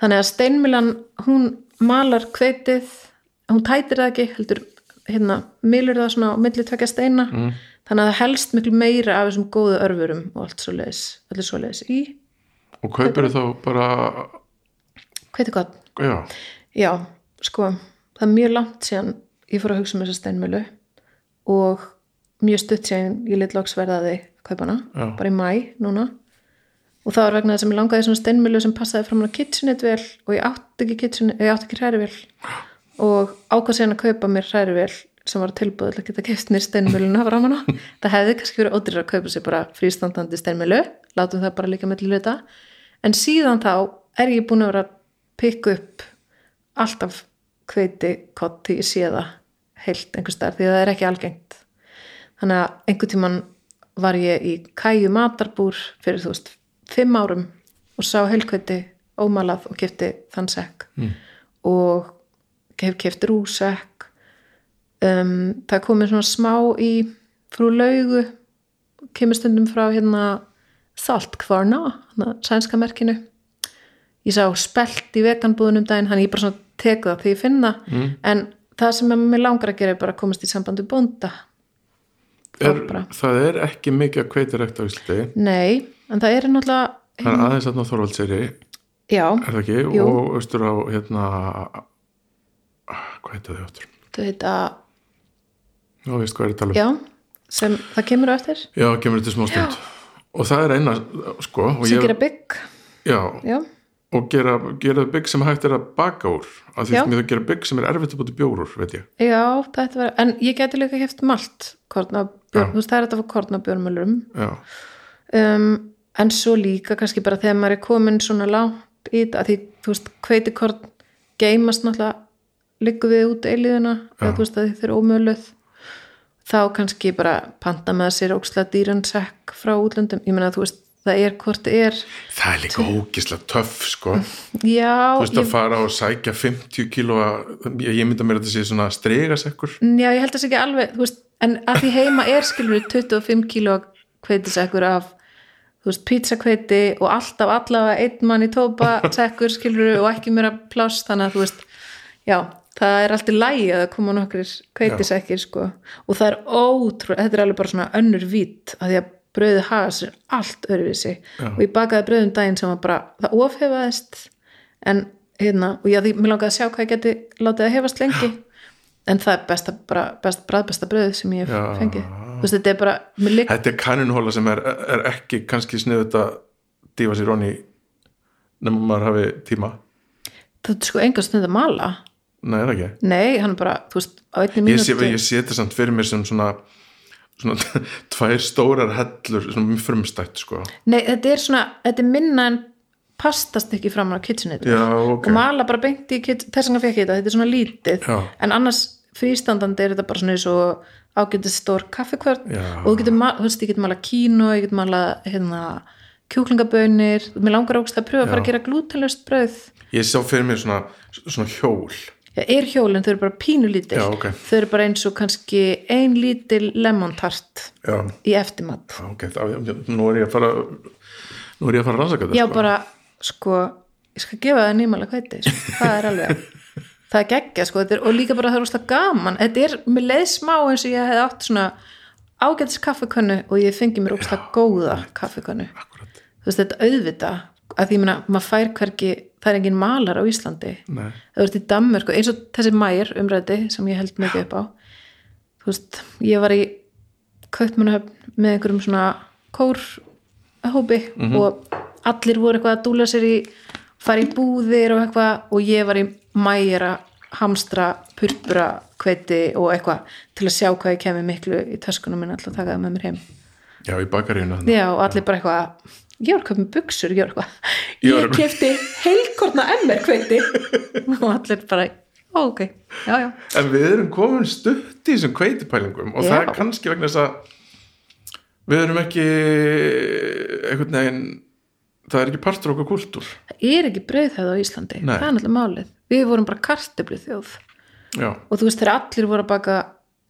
þannig að steinmilan hún malar kveitið hún tætir það ekki heldur hérna, milur það svona á milli tvekja steina mm. þannig að það helst miklu meira af þessum góðu örfurum og allt svo leiðis allir svo leiðis í. Og kaupir þá bara kveiti gott já, Já, sko, það er mjög langt síðan ég fór að hugsa um þessa steinmjölu og mjög stutt síðan ég lit loks verðaði kaupana, Já. bara í mæ núna. Og það var vegna þess að ég langaði svona steinmjölu sem passaði fram á kitchenit vel og ég átti ekki átti ekki hrærivél og ákvað síðan að kaupa mér hrærivél sem var tilbúið til að geta keft mér steinmjöluna fram hana <laughs> það hefði kannski verið ódýrar að kaupa sér bara frístandandi steinmjölu, látum það bara líka með til hluta. En síðan þá er ég búin að vera að pikka upp alltaf kveiti kott því ég sé það heilt einhvers staðar því að það er ekki algengt. Þannig að einhvern tímann var ég í kæju matarbúr fyrir þú veist fimm árum og sá heilkveiti ómalað og kefti þann sekk. Mm. og hef keft rúsekk um, það komið svona smá í frú laugu kemur stundum frá hérna Saltkvarna, sænska merkinu. Ég sá spelt í veganbúðunum daginn, hann ég bara svona tek það þegar ég finna mm. en það sem mér langar að gera er bara að komast í sambandi bónda. Er, það er ekki mikið að kveiti rekt á Íslandi? Nei, en það er náttúrulega það er aðeins að Þorvaldseri já, er það ekki, Jú. og austur á hérna hvað heitir þau áttur? þau heita Já, veist hvað er að tala um. Já, sem það kemur á eftir. Já, kemur þetta smá stund. Og það er eina, sko sem ég, gera bygg. Já, já, og gera, gera bygg sem hægt er að baka úr. Af því að það gera bygg sem er erfitt að búti bjór úr, veit ég. Já, þetta var en ég geti líka keft malt kornabjörn, þú veist það er þetta að fá kornabjörnmölurum Já, um, en svo líka kannski bara þegar maður er komin svona langt í þetta, að því þú veist hveitikorn geimast náttúrulega liggur við út eiliðuna eða þú veist að þið eru ómöluð þá kannski bara panta með sér ókslega dýran sekk frá útlöndum. Ég meina þú veist, það er hvort er. Það er líka ógislega töff, sko. <laughs> Já, Þú veist að ég, fara og sækja 50 kíló ég, mynda mér að þetta sé svona stregasekkur já, ég held að það sé ekki alveg veist, en að því heima er skilur 25 kíló hveitisekkur af þú veist, pizzakveiti og alltaf allavega einn mann í tópa sekkur skilur og ekki mér að pláss þannig að þú veist, já það er alltaf lægi að koma nokkrir kveitisekkir sko. Og það er ótrúlega, þetta er alveg bara svona önnur vít að því að brauðið haga sér allt öðruvísi. Já. og ég bakaði brauðum daginn sem var bara, það ofhefaðist en hérna, og ég, mér langaði að sjá hvað ég geti látið að hefast lengi. En það er besta, bara, best, bræðbesta brauð sem ég hef Já. fengið. Veist, þetta er bara, mér ligg Þetta er kaninhóla sem er, er ekki kannski sniðut að dífa sér onni nema maður hafi tíma. Það er sko enga stund að mala Nei, er það ekki? nei, hann bara, þú veist, á einni Ég, sé, mínútu ég sé þetta samt fyrir mér sem svona, svona <laughs> tvær stórar hellur svona mjög frumstætt sko. nei, þetta er svona, þetta er minna en pastast ekki fram á kitchenit Já, ok og mala bara beint í kitchen, þess vegna fekk ég þetta, þetta er svona lítið Já. en annars frístandandi er þetta bara svona eins og ágætið stór kaffekvörn Já. og þú getur, ma- þú veist, ég getur mala kíno ég getur mala, hérna kjúklingabönir, mér langar ógst að pröfa að fara að gera glútenlöst brauð Ég sá fyrir mér svona, svona hjól er hjólinn, þau eru bara pínu lítil. Já, ok. þau eru bara eins og kannski ein lítil lemon tart Já, í eftirmat. Já, ok, það, nú er ég að fara nú er ég að fara að rannsaka þetta já sko. bara, sko ég skal gefa það nýmála hvæti sko. það er alveg <laughs> það er geggja, sko, er, og líka bara það er úrst gaman. Þetta er, mér leið smá eins og ég hef átt svona ágætis kaffekönnu og ég fengi mér úrst góða kaffekönnu þú veist, þetta auðvita að því meina, maður fær hvergi það er engin malar á Íslandi. Nei. Það verður í Danmörku, eins og þessi mæir umræði sem ég held mikið upp á. Þú veist, ég var í kaupmannahöfn með einhverjum svona kórhópi og allir voru eitthvað að dúla sér í fara í búðir og eitthvað og ég var í mæjara hamstra, purpura, kveiti og eitthvað til að sjá hvað ég kemi miklu í töskunum minn alltaf að taka það með mér heim. Já, í bakarínu þannig Já, og allir bara eitthvað ég var að köpa með buksur, ég Ég kefti heilkorna emmer kveiti og allir bara ok, já, já. En við erum komin stutt í þessum kveitipælingum og það Já. er kannski vegna þess að við erum ekki einhvern veginn það er ekki partur okkur kúltúr það er ekki brauðhæð á Íslandi, Nei. það er náttúrulega málið. Við vorum bara kartöflu þjóð. Já, og þú veist þegar allir voru að baka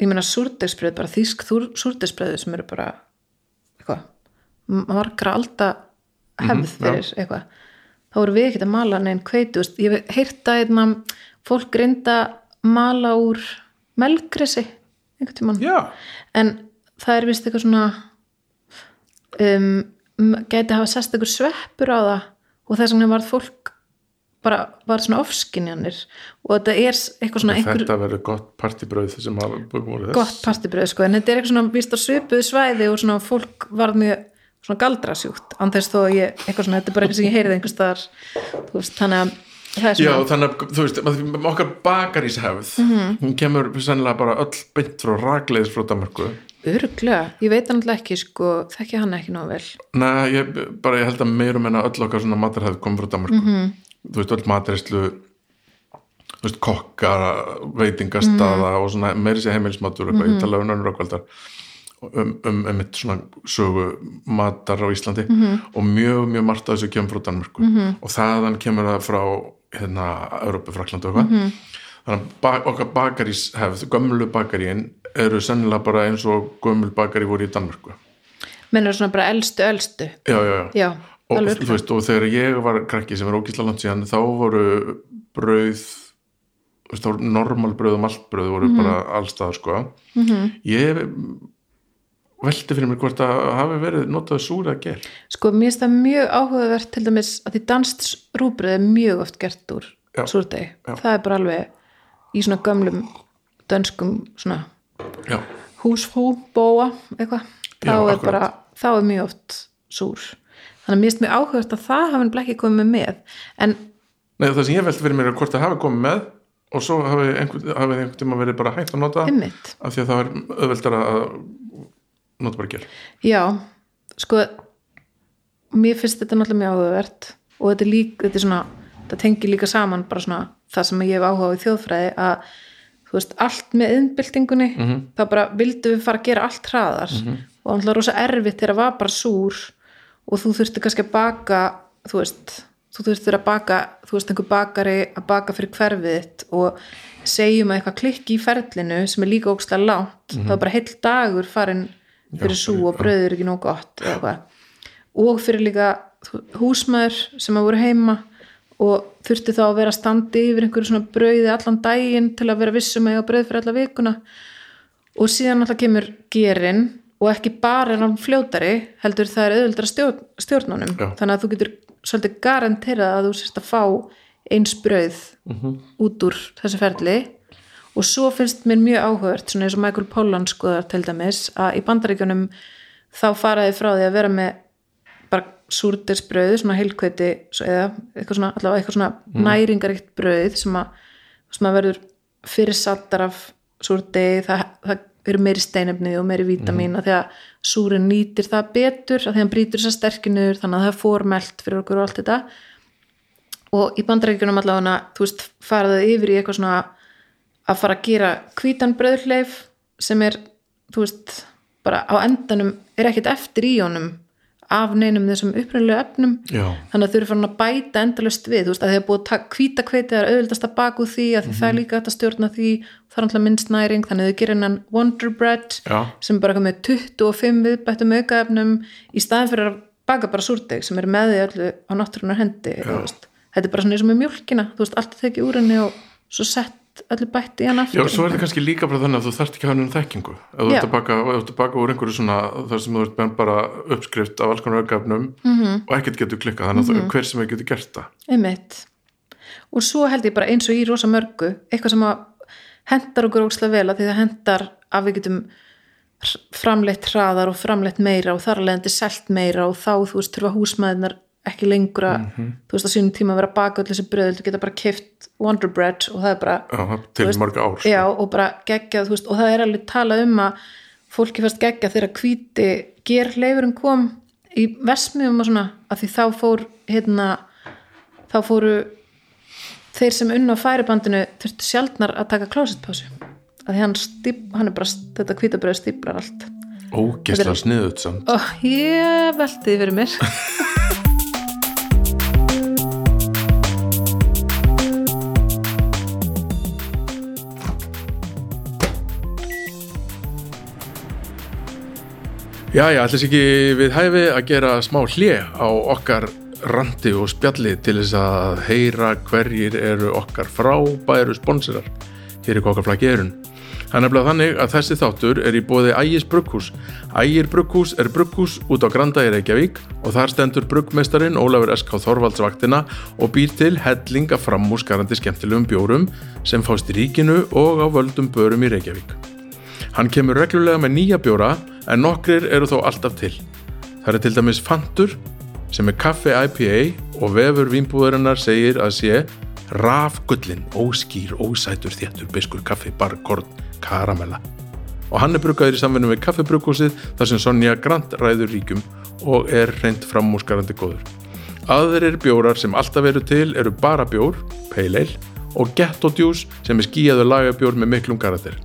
ég meina súrdegsbröð, bara þýsk súrdegsbröðu sem eru bara eitthvað, margra alda hefð Mhm, já. fyrir eitthvað. Þá voru við ekkert að mala neinn kveitu ég hef heyrt að einna, fólk reynda mala úr tímann. Já, en það er vist eitthvað svona um, gæti hafa sest eitthvað sveppur á það og þess vegna var fólk bara var svona ofskinjanir og þetta er eitthvað svona einhver þetta verður gott partibrauð sem hafa þess. Gott partibröð sko, en þetta er eitthvað svona víst á svipuðu svæði og svona fólk varð mjög svona galdrasjúkt án þess þó að ég, eitthvað svona, þetta er bara eitthvað sem ég heyrið einhvers staðar, þú veist, þannig að er Já, svona, þannig að, þú veist, okkar bakaríshefð Mhm. hún kemur sennilega bara öll beint frá ragleiðis frá Danmarku öruglega ég veit hann alltaf ekki, sko, þekki hann ekki nóg vel Nei, ég, bara ég held að meirum en að öll okkar svona matarhefð kom frá Danmarku Mhm. þú veist, öll matarislu þú veist, kokka veitingastaða Mhm. og svona meiri sér heimilismatur eitthvað, ég tala um önnur ákvöldar um, um, um eitt svona sögu matar á Íslandi Mhm. og mjög, mjög margt af þessu kemur frá Danmarku og þaðan kemur það frá hérna, Európu, Frakland og eitthvað Mhm. þannig að ba okkar bakarís gömlu bakaríin eru sennilega bara eins og gömul bakarí voru í Danmarku menn eru svona bara elstu, elstu já, já, já já, og, veist, og þegar ég var krakki sem er ógísla langt síðan þá voru brauð voru brauð og maltbrauð voru Mhm. bara allstað sko. -hmm. ég velti fyrir mér hvort að hafi verið notað súra ger sko, mér finnst það mjög áhugavert til dæmis að því danst rúbrið er mjög oft gert úr súrdegi, það er bara alveg í svona gömlum dönskum svona já, húsfrú bóa eitthvað, þá Já, er akkurat. bara þá er mjög oft súr. Þannig að mér finnst mjög áhugavert að það hafi ekki komið með en Nei, það sem ég velti fyrir mér er hvort það hafi komið með og svo hafi einhvern, tíma verið bara hægt að nota einmitt. af því að það er auðveldar að nota bara ger Já, sko mér finnst þetta náttúrulega mjög áhugavert og þetta líka, þetta er svona þetta tengir líka saman bara svona það sem ég hef áhuga á í þjóðfræði að þú veist, allt með innbyltingunni Mhm. þá bara vildum við fara að gera allt hraðar og náttúrulega rosa erfitt þegar það var bara súr og þú þurfti kannski að baka þú veist, þú þurftir að baka þú veist, einhver bakari að baka fyrir hverfið þitt og segjum að eitthvað klikki í ferlinu sem er líka ógstlega langt þá er bara heill dagur farin fyrir sú og brauður ekki nóg gott og fyrir líka húsmaður sem að voru heima og þurfti þá að vera standi yfir einhverju svona brauði allan daginn til að vera vissum að eiga brauð fyrir alla vikuna. Og síðan alltaf kemur gerin og ekki bara er hann fljótari heldur það er auðvöldra stjórn, stjórnunum Já. þannig að þú getur svolítið garanterað að þú sérst að fá eins brauð út úr þessu ferli og svo finnst mér mjög áhugavert svona eins og Michael Pollan skoðar til dæmis að í bandaríkjunum þá faraði frá því að vera með bara súrdersbrauð svona heilkveiti eða eitthvað svona, allavega eitthvað svona næringaríkt brauð sem að, sem að verður fyrir saltar af súrdegi það, það eru meiri steinefni og meiri vítamín mm. því að súrin nýtir það betur að því að hann brýtur þess að sterkinur þannig að það er formelt fyrir okkur og allt þetta og í bandarækjunum allavega þú veist, faraðið yfir í eitthvað svona að fara að gera hvítan brauðleif sem er, þú veist bara á endanum er ekkit eftir í honum af neinum þessum upprænlega efnum Já. þannig að þau eru farin að bæta endalust við, þú veist, að þið er búið að hvíta kveitið er auðvildast að baka úr því að því það er líka hægt að stjórna því, það er alltaf minnst næring þannig að þau gerir hennan Wonder Bread Já. sem bara með 25 viðbættum aukaefnum í staðin fyrir að baka bara súrdeg sem er með því öllu á náttúrunar hendi þú veist. þetta er bara svona eins og með mjólkina þú veist, allt tekið úr henni og svo sett öllu bætt í hann Já, aftur svo er þetta kannski líka bara þannig að þú þarft ekki að hafa henni þekkingu ef þú Já. ert að baka, ert að baka úr einhverju svona þar sem þú ert bara uppskrift af alls konar ögafnum Mhm. -hmm. og ekkert getur klikkað þannig að mm -hmm. hver sem er getur gert það einmitt og svo held ég bara eins og í rosa mörgu eitthvað sem að hendar okkur ókslega vel að því það hendar að við getum framleitt hraðar og framleitt meira og þar alveg selt meira og þá þú veist þurfa húsmaðinar ekki lengur að þú veist á sínum tíma að vera baka öll þessi bröð þú geta bara keift Wonder Bread og það er bara Já, til veist, mörg ár sko. já, og bara geggjað, þú veist, og það er alveg talað um að fólki fannst geggjað þegar hvíti gerleifurinn kom í vesmiðum og svona, að því þá fór hérna, þá fóru þeir sem unna á færibandinu þurftu sjaldnar að taka klósetpásu að því hann, stíp, hann er bara þetta hvítabröð stíplar allt. Ógisla sniðut samt. Og ég velti því fyrir mér <laughs> Já, já, ætlis ekki við hæfi að gera smá hlje á okkar randi og spjalli til þess að heyra hverjir eru okkar frábæru sponsorar hér í kokkaflaki erun. Það er nefnilega þannig að þessi þáttur er í bóði Ægis Brugghús. Ægir Brugghús er brugghús út á Granda í Reykjavík og þar stendur bruggmestarin Ólafur S.K. Þorvaldsvaktina og býr til hellinga framúsgarandi skemmtilegum bjórum sem fást í ríkinu og á völdum börum í Reykjavík. Hann kemur reglulega með nýja bjóra en nokkrir eru þó alltaf til. Það er til dæmis Fantur sem er kaffi IPA og vefur vínbúðarinnar segir að sé rafgullin, óskýr, ósætur, þéttur, biskur, kaffi, barkorn, karamella. Og hann er bruggaður í samvinnu við kaffibruggúsið þar sem Sonja Grant ræður ríkum og er reynd framúskarandi góður. Aðrir bjórar sem alltaf eru til eru bara bjór, ale og juice sem er skíjaður lagabjór með miklum karakter.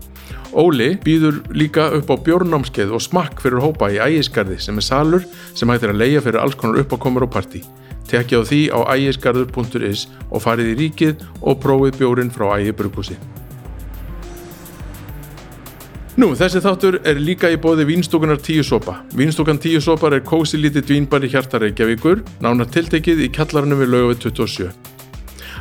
Óli býður líka upp á bjórnámskeið og smakk fyrir hópa í ægisgarði sem er salur sem hægt er að leia fyrir alls konar uppákomur og partí. Tekja á því á ægisgarður.is og farið í ríkið og prófið bjórin frá ægibrukúsi. Nú, þessi þáttur er líka í bóði Vínstúkunar 10 sopa. Vínstúkan 10 sopar er kósi lítið vínbar í hjarta Reykjavíkur, nánar tiltekið í kjallarinu við lögu við 27.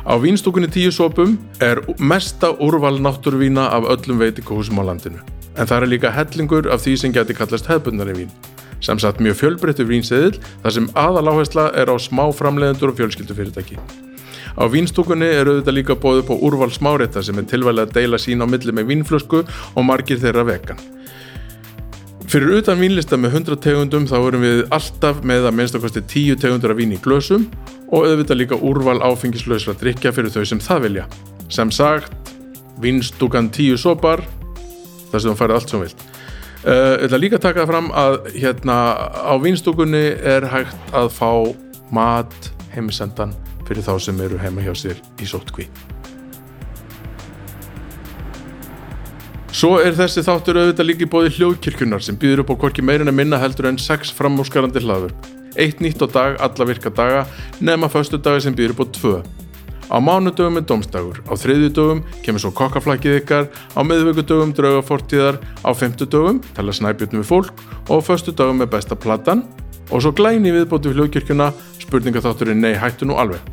Á vínstúkunni 10 sopum er mesta úrval náttúruvína af öllum veitingahúsum á landinu. En það er líka hellingur af því sem geti kallast hefbundari vín. Sem sagt mjög fjölbreyttu vínseðil þar sem aðaláhersla er á smá framleiðendur og fjölskyldufyrirtæki. Á vínstúkunni er auðvitað líka bóðið på úrval smárétta sem er tilvæli að deila sín á milli með vínflösku og margir þeirra vegan. Fyrir utan vínlista með 100 tegundum þá erum við alltaf með að minnstakosti 10 tegundur af vín í glösum og auðvitað líka úrval áfengislausra drikja fyrir þau sem það vilja. Sem sagt, vínstúkan 10 sopar, þar sem þú færið allt sem vilt. Uh, ég ætla líka að taka það fram að hérna á vínstúkunni er hægt að fá mat heimisendan fyrir þá sem eru heima hjá sér í sótkví. Svo er þessi þáttur auðvitað líka í bóði hljóðkirkjunar sem býður upp á hvorki meirinn að minna heldur en sex framúskarandi hlaður. Eitt nýtt á dag, alla virka daga, nema föstu daga sem býður upp á tvö. Á mánudögum er domstagur, á þriðjudögum kemur svo kokkaflækið ykkar, á miðvíkudögum draugafortíðar, á fimmtudögum tala snæbjörnum við fólk og á föstu dögum er besta platan og svo glæni viðbóti við hljóðkirkjuna, spurningaþátturinn nei hættu nú alveg.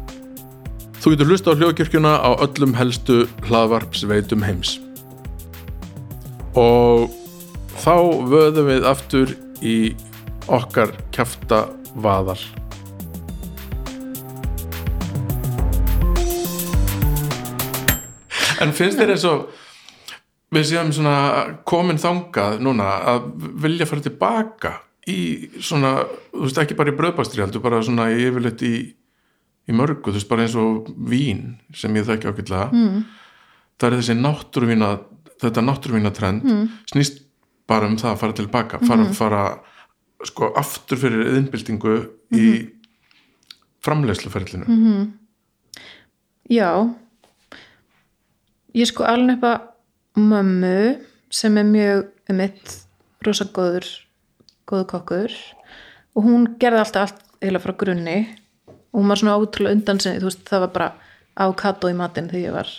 Þú getur hlusta á hljóðkirkjuna á öllum helstu hlaðvarpsveitum heims. Og þá vöðum við aftur í okkar kjafta vaðal. En finnst þér eins og við séum svona komin þangað núna að vilja fara tilbaka í svona, þú veist ekki bara í bröðbastri heldur bara svona yfirleitt í í mörgu, þú veist bara eins og vín sem ég þekki ákveðlega mm. það er þessi náttúruvína þetta náttúruvína trend mm. snýst bara um það að fara tilbaka fara, Mhm. fara sko aftur fyrir yðinbyltingu í Mhm. framleiðsluferlinu Já ég sko alveg upp að mömmu sem er mjög um eitt rosa góður góður kokkur og hún gerði alltaf allt eiginlega frá grunni og hún var svona ótrúlega undan sinni, þú veist, það var bara avokado í matinn þegar ég var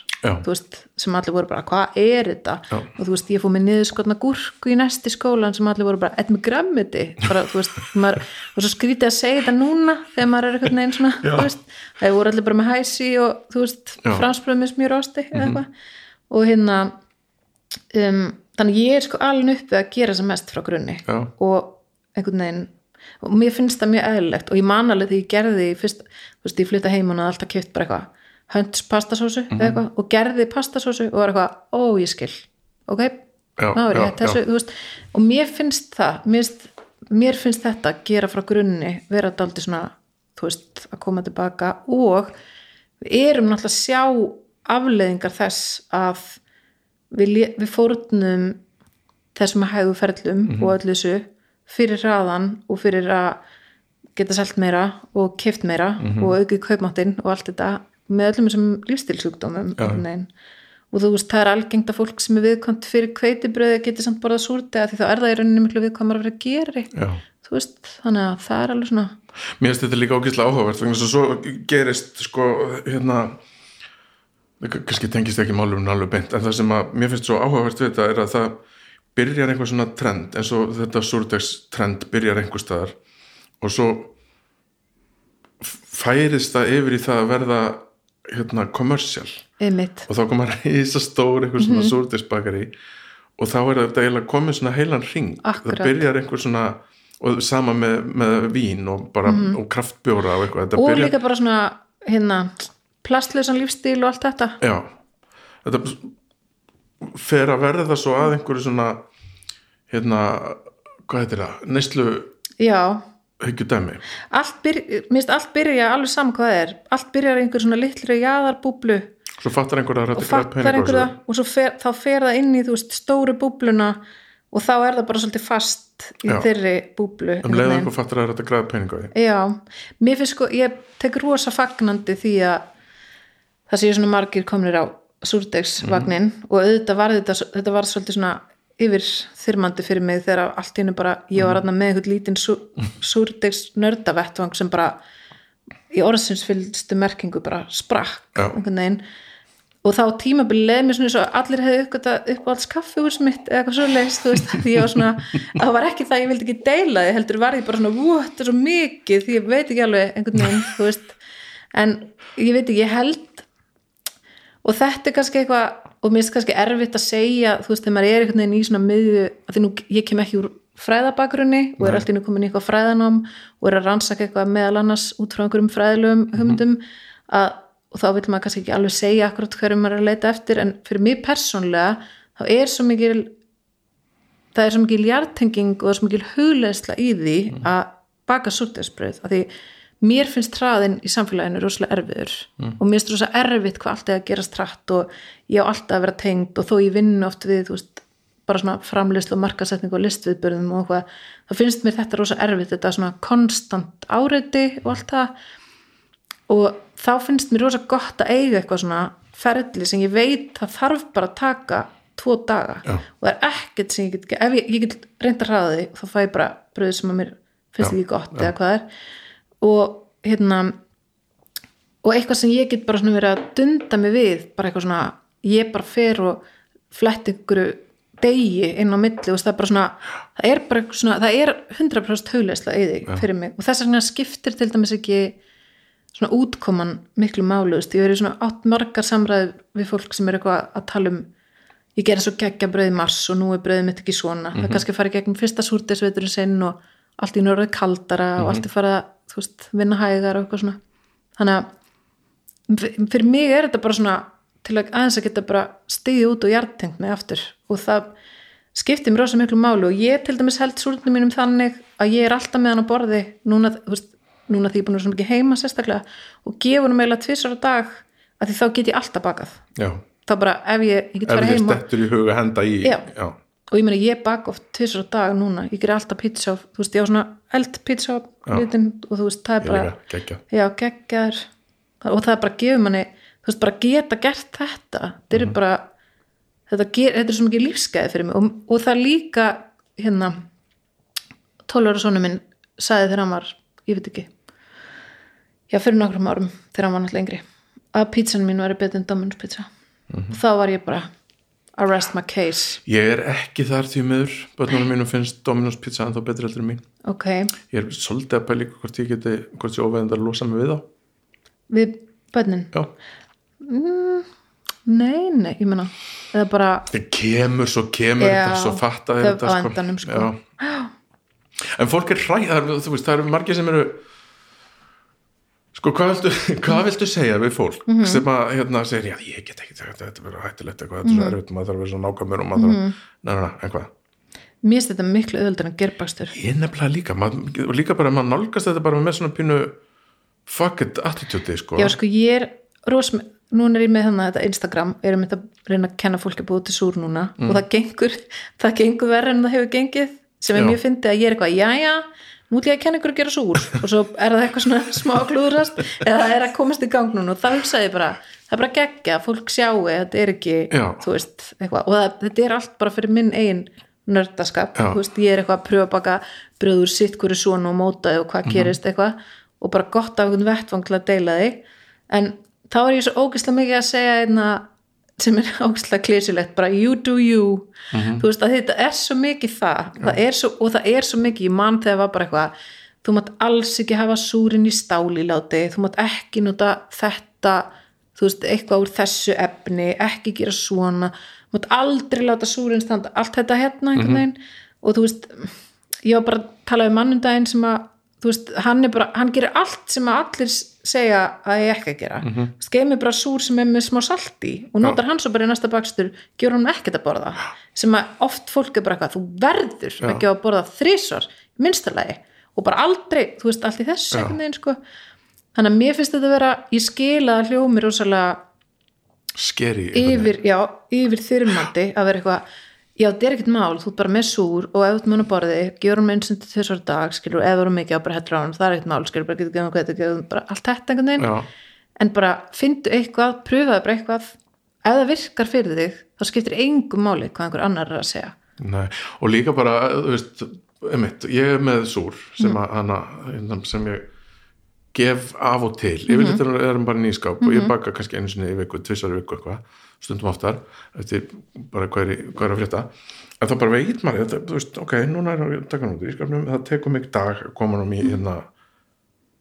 veist, sem allir voru bara, hvað er þetta Já. og þú veist, ég fór með niður skotna gúrku í næsti skólan sem allir voru bara, eitthvað með grammiti bara, þú veist, maður og svo skrítið að segja þetta núna þegar maður er eitthvað neginn svona, Já. þú veist, það voru allir bara með hæsi og þú veist, Já. Mhm. fransbröð með smjúrósti eða eitthvað og hérna um, þannig ég er sko alveg uppið að gera sem mest frá grunni Já. og einhvern veginn og mér finnst það mjög eðlilegt og ég man alveg því ég gerði fyrst, þú veist, ég flytta heim og alltaf kjöpt bara eitthvað hönds pastasósu Mhm. eða eitthvað og gerði pastasósu og var eitthvað, ó ég skil. Ok, er já, ég þessu, veist og mér finnst það, mér finnst, mér finnst þetta að gera frá grunni, vera daldi svona veist, að koma tilbaka og við erum náttúrulega að sjá afleðingar þess að við, við fórnum þessum að hægu ferlum og öllu þessu fyrir hraðan og fyrir að geta selt meira og keft meira og aukið kaupmáttinn og allt þetta með öllum þessum lífstilsjúkdómum og þú veist það er algengt að fólk sem er viðkvæmt fyrir kveitibröði geti samt borðað súrti því þá er það í rauninni miklu viðkvæmar að vera geri. Já. þú veist, þannig að það er alveg svona Mér finnst þetta líka ógeðslega áhugavert þess að svo gerist sko hérna kannski tengist ekki málurinn alveg beint en það sem að mér finnst svo áhugavert við þetta er að það byrjar einhver svona trend eins og þetta súrdegs trend byrjar einhver staðar og svo færist það yfir í það að verða hérna kommersial og þá koma <laughs> reysa stór einhver svona mm súrdegsbakari og þá er þetta eiginlega komið svona heilan ring Akkurat. það byrjar einhver svona og sama með, með vín og bara og kraftbjóra og eitthvað. Þetta og byrjar, líka bara svona hérna, plastlausan lífstíl og allt þetta. Já, þetta fer að verða svo að einhverju svona hérna, hvað heitir það? Neyslu já, hyggju dæmi allt byrja, minnst allt byrja alveg saman hvað það er, allt byrjar einhver svona litlu jaðarbúblu. Svo fattar einhver að og fattar einhver það og svo fer, þá fer það inn í veist, stóru búbluna og þá er það bara svolítið fast í Já. þeirri búblu um veginn. einhver fattar að þetta græða pening á því. Já, mér finnst sko, ég tek rosa fagnandi því að það séu svona margir komnir á súrdegsvagnin og auðvitað var þetta, þetta var svolítið svona yfir þyrmandi fyrir mig þegar allt í hennu bara, ég var aðna með einhvern lítinn sú, <laughs> súrdegs nördavettvang sem bara í orðsins fylgstu merkingu bara sprakk einhvern veginn. Og þá tímabili leið mér svona svo að allir hefði uppgötað uppáhalds kaffihús mitt eða eitthvað svo leist, þú veist, því ég var svona að <laughs> það var ekki það, ég vildi ekki deila því heldur var ég bara svona, vú, þetta er svo mikið því ég veit ekki alveg einhvern veginn, <laughs> þú veist. En ég veit ekki, ég held og þetta er kannski eitthvað og mér finnst kannski erfitt að segja þú veist, þegar maður er einhvern veginn í svona miðju að því nú, ég kem ekki úr fræðabakrunni og er alltaf komin í eitthvað fræðanám og er að rannsaka eitthvað meðal annars út frá einhverjum fræðilegum hugmyndum að, og þá vil maður kannski ekki alveg segja akkurat hverjum maður er að leita eftir en fyrir mig persónlega þá er svo mikil það er svo mikil hjartenging og er svo mikil hugleðsla í því að baka súrdegsbröð af því mér finnst hraðin í samfélaginu rosalega erfiður og mér finnst rosalega erfitt hvað allt er að gerast hratt og ég á alltaf að vera tengd og þó ég vinn oft við veist, bara svona framleyslu og markasetning og listviðbörðum og eitthvað, þá finnst mér þetta rosa erfitt þetta svona konstant áreiti og allt það. Og þá finnst mér rosa gott að eiga eitthvað svona ferli sem ég veit það þarf bara að taka tvo daga. Já. og það er ekkert sem ég get ef ég, ég get reynd að hraða því þá fæ ég bara bröð sem að mér finnst Já, ekki gott eða hvað er og hérna og eitthvað sem ég get bara svona verið að dunda mig við bara eitthvað svona ég bara fer og flett ykkur degi inn á milli og það er bara svona það er bara svona, það er 100% hugleisla í því fyrir mig. Og þess vegna skiptir til dæmis ekki svona útkoman miklu málu, þú veist, ég verið svona átt margar samræði við fólk sem er eitthvað að tala um ég gerði svo geggja brauð í mars og nú er brauðið mitt ekki svona. Það er kannski að fara í gegnum fyrsta súrdesveiturinn sinn og allt í norðið kaldara og allt er farið að, veist, vinna hægar og eitthvað svona. Þannig að fyrir mig er þetta bara svona til að aðeins að geta bara stigið út og hjartengt mig aftur. Og það skiptir mér rosa miklu máli og ég til dæmis held súrnum mínum þannig að ég er alltaf með hann á borði núna, veist, núna því ég er búin að vera svo mikið heima sérstaklega og gefur hann meila tvisar á dag að því þá get ég alltaf bakað. Já, þá bara ef ég, ég get ef farið þið heima stettur í huga henda í Já. já, og ég meina ég baka oft tvisar á dag núna. Ég ger alltaf pizza, þú veist, ég á svona eldpizza litin og þú veist, það er bara líka, já, geggjar. Og það er bara gefur manni, þú veist, bara geta gert þetta, þetta Mhm. er bara þetta, ger, þetta er svo mikið lífsgæði fyrir mig. Og, og það líka hérna 12 ára sonu minn sagði þegar hann var, ég veit ekki. Já, fyrir nokkrum árum þegar hann var náttúrulega yngri að pizzan mín væri betur en Dominus pizza. Mhm. og þá var ég bara arrest my case. Ég er ekki þar því miður. Börnunum mínum finnst Dominos pizza en þá betri heldur en mín. Ok, ég er svolítið að líka hvort ég geti hvort ég óveðend að losa mig við þá. Við bönnin já, nei, nei, ég meina eða bara, það kemur svo kemur Já, þetta svo fatta það- þetta á endanum, sko. Já. en fólk er hræð það er- þú veist, það eru margir sem eru sko, hvað viltu, <laughs> hvað viltu segja við fólk Mhm. sem að hérna segir, já, ég get ekki þetta, þetta verður hættulegt eitthvað, Mhm. þetta er svo erfitt, maður þarf að vera svo nákvæmur og maður þarf að, neina, neina, en hvað mér finnst þetta miklu öðuldur en gerbakstur ég nefnilega líka, maður, og líka bara maður nálgast þetta bara með svona pínu fuck it attitude, sko Já, sko, ég er ros, núna er ég með þannig þetta Instagram, er ég með að reyna að kenna fólki að búið til súr núna og það gengur, það gengur verður en það hefur gengið sem Já. mjög fyndið að ég er eitthvað, jæja nú ég að kenna ykkur að gera súr og svo er það eitthvað svona smá klúðrast. Eða það er að komast í gang núna. Og það hugsaði bara, það er bara geggja, fólk sjáu þetta er ekki, Já. þú veist eitthvað, og það, þetta er allt bara fyrir minn eigin nördaskap, Já. þú veist, ég er eitthvað að pröfa að baka bröður sitt hverju svona og mótaði og hvað Mhm. gerist eitthvað. Og bara gott af einhvern vettvang til að deila þig. En þá er ég svo ógeðslega mikið að segja einna sem er ógeðslega klísilegt bara you do you. Mhm. þú veist að þetta er svo mikið það, það er svo, og það er svo mikið, ég man þegar var bara eitthvað þú mátt alls ekki hafa súrin í stáliláti, þú mátt ekki nota þetta, þú veist eitthvað úr þessu efni, ekki gera svona þú mátt aldrei láta súrin standa allt þetta hérna einhvern veginn. Og þú veist, ég var bara að tala um mannundaginn sem að þú veist, hann er bara, hann gerir allt sem að allir segja að ég ekki að gera. Mm -hmm. skeimir bara súr sem er með smá salt í og notar hann svo bara í næsta bakstur gjör hann ekkert að borða. Sem að oft fólk er bara eitthvað, þú verður ekki að borða þrísvar, minnstalagi og bara aldrei, þú veist, allt í þessu Já. veginn, sko. Þannig að mér finnst þetta að vera, ég skila hljómi rosalega skeri yfir, já, yfir þyrmandi að vera eitthvað, já, þetta er ekkert mál þú ert bara með súr og ef þú ert með hann á borði gjörum eins og þessar dag, skilur, ef þú eru mikið á bara hættur á hann, það er ekkert mál, skilur, bara getur gefum hvað þetta, bara allt þetta einhvern veginn já, en bara fyndu eitthvað, pröfaðu bara eitthvað ef það virkar fyrir þig þá skiptir engum máli hvað einhver annar er að segja Nei, og líka bara, þú veist, einmitt, ég er með súr sem, Mm. að, hana, sem ég gef af og til, Mhm. yfirleitt mm -hmm. er hann bara nýskáp og ég baka kannski einu sinni í viku, tvissar í viku eitthvað, stundum oftar eftir bara hvað er, hvað er að frétta en þá bara veit maður, þetta, þú veist, ok núna er að taka út í skapnum, það tekur mig dag að koma hann í hérna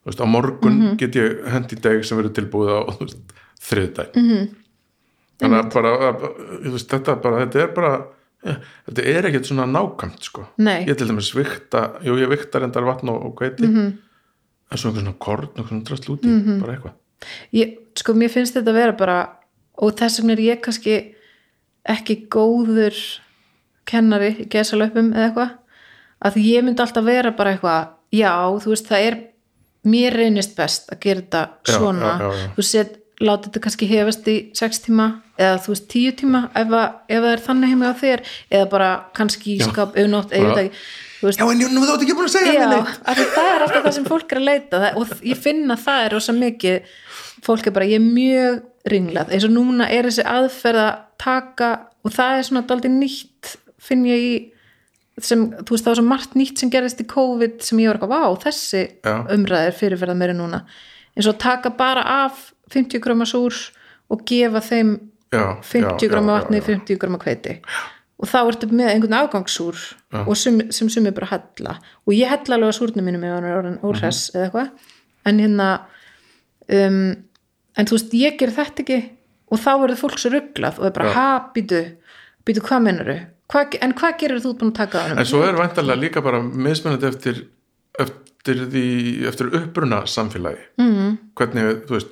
þú veist, á morgun Mhm. get ég hendi deg sem verður tilbúið á <laughs> þú veist, þriðdag Mhm. -hmm. þannig að bara, að, veist, þetta bara, þetta er bara ja, þetta er ekkert svona nákvæmt sko Nei. ég til dæmis vikta, jú ég vikta reyndar vatn og, hveiti Mhm. -hmm. en svo einhver svona korn og svona drast lúti bara eitthvað ég, sko, mér finnst þetta að vera bara og þess vegna er ég kannski ekki góður kennari í gesalöpum eða eitthvað. Að ég myndi alltaf vera bara eitthvað já, þú veist, það er mér reynist best að gera þetta svona. já, já, já. þú set, láti þetta kannski hefast í sex tíma eða þú veist tíu tíma ef, að, ef það er þannig heimi á þér. Eða bara kannski í skap auðnótt, eða ekki já en nú þú ert ekki búin að segja mér neitt. það er alltaf það sem fólk er að leita. Og ég finna að það er rosa mikið. Fólk er bara, ég er mjög ringlað. Eins og núna er þessi aðferð að taka og það er svona daldið nýtt finn ég í sem, þú veist það var svo margt nýtt sem gerðist í COVID sem ég var eitthvað, vá, þessi Já. umræð er fyrirferðað meira núna. Eins og taka bara af 50 gröma súr og gefa þeim já, 50 já, gröma já, vatni, já, já. 50 gröma hveiti og þá ertu með einhvern afgangssúr og sem, sem sumir bara hella og ég hella alveg að súrnum mínum ef hann er orðin óhress Mhm. eða eitthvað en hérna um, en þú veist, ég ger þetta ekki og þá verður fólk svo rugglað og er bara, Já. ha, býtu býtu, hvað menuru? Hva, en hvað gerir þú búin að taka hann? en svo er væntalega líka bara mismunandi eftir eftir því, eftir uppruna samfélagi mm. hvernig, þú veist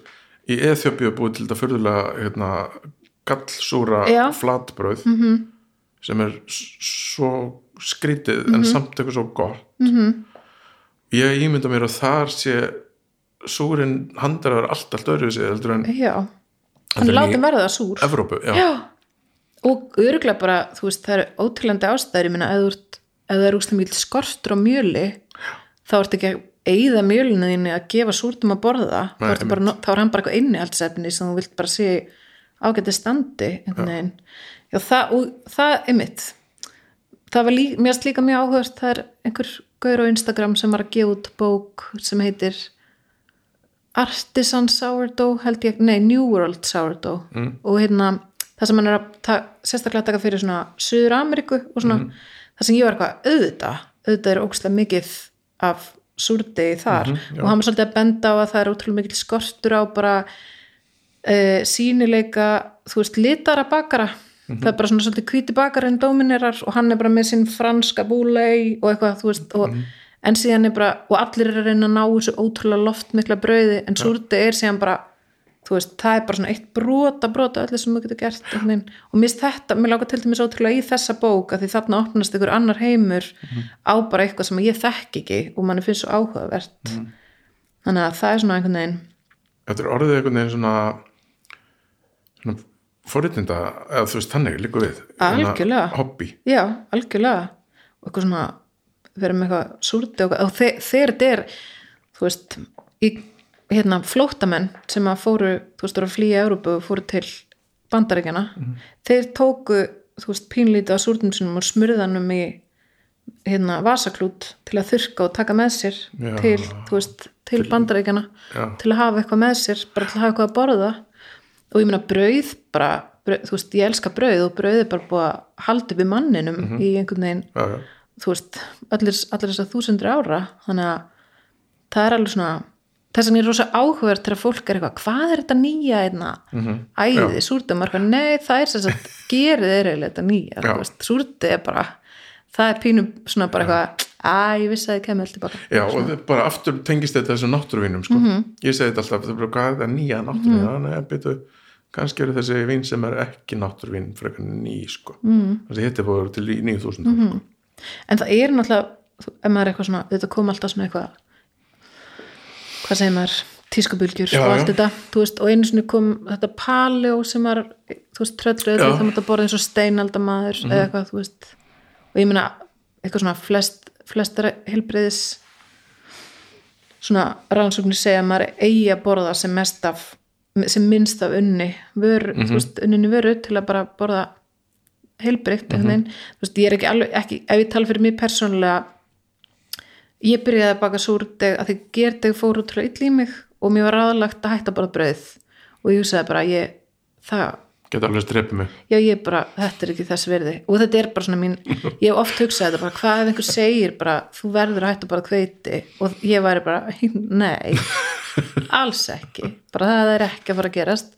í Eþjópíu er búið til þetta fyrðulega hérna, gallsúra flatbröð -hmm. Sem er svo skrítið en samt eitthvað svo gott. -hmm. ég ímynda mér að þar sé súrin hann er að vera allt allt öðru sig heldur en já, hann er en látið verða súr. Evrópu, já, já, og örgulega bara þú veist, það eru ótrúlandi ástæður. Ég meina, ef ert- það er úslega mjög skortur á mjöli þá ertu ekki að eyða mjölinu þínu að gefa súrtum að borða. Nei, bara, þá er hann bara eitthvað innihaldsefni sem þú vilt bara sé ágæti standi veginn já, það, og það er mitt það var líka, mér erst líka mjög áhugast það er einhver gaur á Instagram sem var að gefa út bók sem heitir Artisan Sourdough held ég, nei New World Sourdough. Mm. og hérna það sem hann er að ta sérstaklega taka fyrir svona Suður Ameríku og svona það sem ég var eitthvað auðvitað, auðvitað er ógstlega mikið af súrdegi þar. Já. og hann var svolítið að benda á að það er ótrúlega mikil skortur á bara uh, sínileika þú veist, litara bakara það er bara svona svolítið hvíti bakara en dominerar og hann er bara með sinn franska búlei og eitthvað, þú veist og, en síðan er bara, og allir er að reyna að ná þessu ótrúlega loftmikla brauði en súrdi er síðan bara þú veist, það er bara svona eitt brota brota öllu sem þú getur gert og mér þetta, mér láka til dæmis ótrúlega í þessa bók að því þarna opnast ykkur annar heimur á bara eitthvað sem ég þekk ekki og manni finnst svo áhugavert. Þannig að það er svona einhvern veginn. Þetta er orðið einhvern veginn svona svona forréttinda eða þú veist þannig líka við Hérna, Algjörlega. hobby já, algjörlega og eitthvað svona verið með eitthvað súrdi og, og þe þetta er þú veist, í hérna flóttamenn sem að fóru þú veist, að flýja Európu og fóru til bandaríkjana, þeir tóku þú veist, pínlítið á súrdum sinum og smurðanum í hérna vasaklút til að þurrka og taka með sér Já. til, þú veist, til bandaríkjana Já. til að hafa eitthvað með sér bara til að hafa eitthvað að borða og ég meina brauð bara, brauð, þú veist, ég elska brauð og brauð er bara búið að halda upp í manninum í einhvern veginn já, já. þú veist, allir, allir þessar þúsundir ára. Þannig að það er alveg svona þess að ég er rosa áhugaður til að fólk er eitthvað, hvað er þetta nýja einna? Æði, súrdum, er eitthvað, nei það er sem sagt, <laughs> gerið er eiginlega þetta nýja súrdi er bara það er pínum svona bara eitthvað að ég vissi að ég kemur alltaf baka. Já, og það bara aftur tengist þetta þessu náttúruvinum sko. ég segi þetta alltaf, það er bara hvað er það nýja náttúruvín, mm -hmm. þannig að byrju kannski eru þessi vín sem er ekki náttúruvín frekar ný, sko mm. þessi hitti búið til í 9000 mm sko. en það er náttúrulega, ef maður er eitthvað svona þetta kom alltaf svona eitthvað hvað segir maður, tískubylgjur og allt já. þetta, veist, og einu sinni kom þetta paleo sem var þú veist, tröllröð, Já. það mátt að borða eins og steinaldamaður eða eitthvað, þú veist og ég meina, eitthvað svona flest, flestar heilbreyðis svona rannsóknir segja að maður eigi að borða sem mest af sem minnst af unni vör, þú veist, unninni vöru til að bara borða heilbreykt mm -hmm. veist, ég er ekki alveg, ekki, ef ég tala fyrir mig persónulega ég byrjaði að baka súrdeg að því gerdeg fór útrúlega ill í mig og mér var ráðlagt að hætta bara brauð. Og ég hugsaði bara, ég það, geta alveg strepið mig. Já ég bara þetta er ekki þess verði og þetta er bara svona mín <laughs> ég hef oft hugsað þetta bara, hvað ef einhver segir bara, þú verður að hætta bara hveiti? Og ég væri bara, <laughs> nei alls ekki, bara það er ekki að fara að gerast.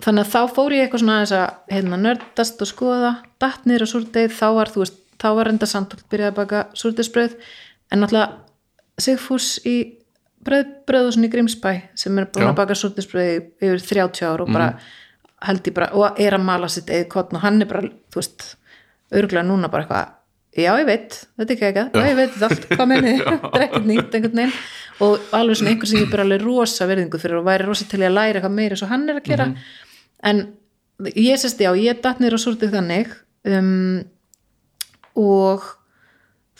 Þannig að þá fór ég eitthvað svona þess að hérna, nördast og skoða, datt niður á súrdeg þá var, þú veist, þá var reynda samt byrjaði að baka súrdegsbrauð. En náttúrulega Sigfús í brauð, brauðusin í Grímsbæ sem er búin Já. að baka súrdegsbrauð yfir 30 ár og bara held ég bara, og er að mala sitt eða kotn og hann er bara, þú veist örgulega núna bara eitthvað já ég veit, þetta er ekki eitthvað, já ég veit þetta allt hvað menni, <laughs> þetta er ekkert nýtt einhvern veginn. Og alveg svona einhver sem ég bara alveg rosa verðingu fyrir og væri rosa til að læra eitthvað meira svo hann er að gera. En ég sést já, ég datt á súrdið þannig um, og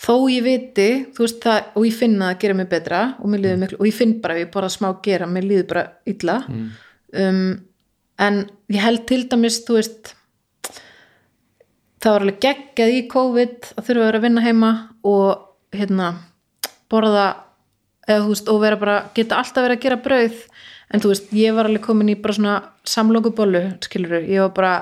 þó ég viti þú veist það, og ég finna að gera mig betra og, líður miklu, og ég finn bara ef ég borða smá gera mér líður bara illa. Um, en ég held til dæmis þú veist það var alveg geggjað í COVID að þurfa að vera að vinna heima og hérna borða eða þú veist og vera bara, geta alltaf verið að gera brauð en þú veist, ég var alveg komin í bara svona samlokubollu, skilur ég var bara,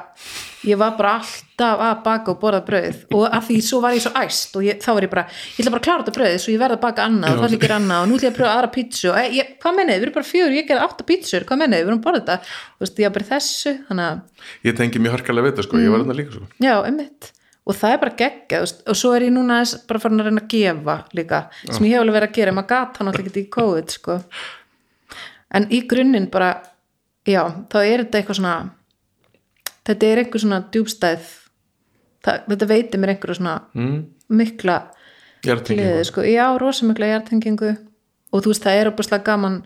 ég var bara alltaf að baka og borða brauð. Og að því svo var ég svo æst og ég, þá var ég bara ég ætla bara að klára þetta brauð svo ég verð að baka annað og það ekki annað og nú ætla ég að pröfa aðra pítsu og ég, hvað mennið, við erum bara fjögur, ég gerði átta pítsur hvað mennið, við erum borða þetta. Þú veist, ég var bara þessu, þannig að ég tengi mjög harkalega við þetta, sko, ég var þarna líka sko. Já, einmitt. Og það er bara geggjað og svo er ég núna bara farin að reyna að gefa líka, sem ég hef alveg verið að gera. Maður gata hann alltaf ekki í COVID sko. En í grunninn bara já, þá er þetta eitthvað svona þetta er eitthvað svona djúbstæð það, þetta veitir mér einhverju svona mm. mikla ég að gleði sko. já, rosa mikla hjartengingu og þú veist, það er opaslega gaman.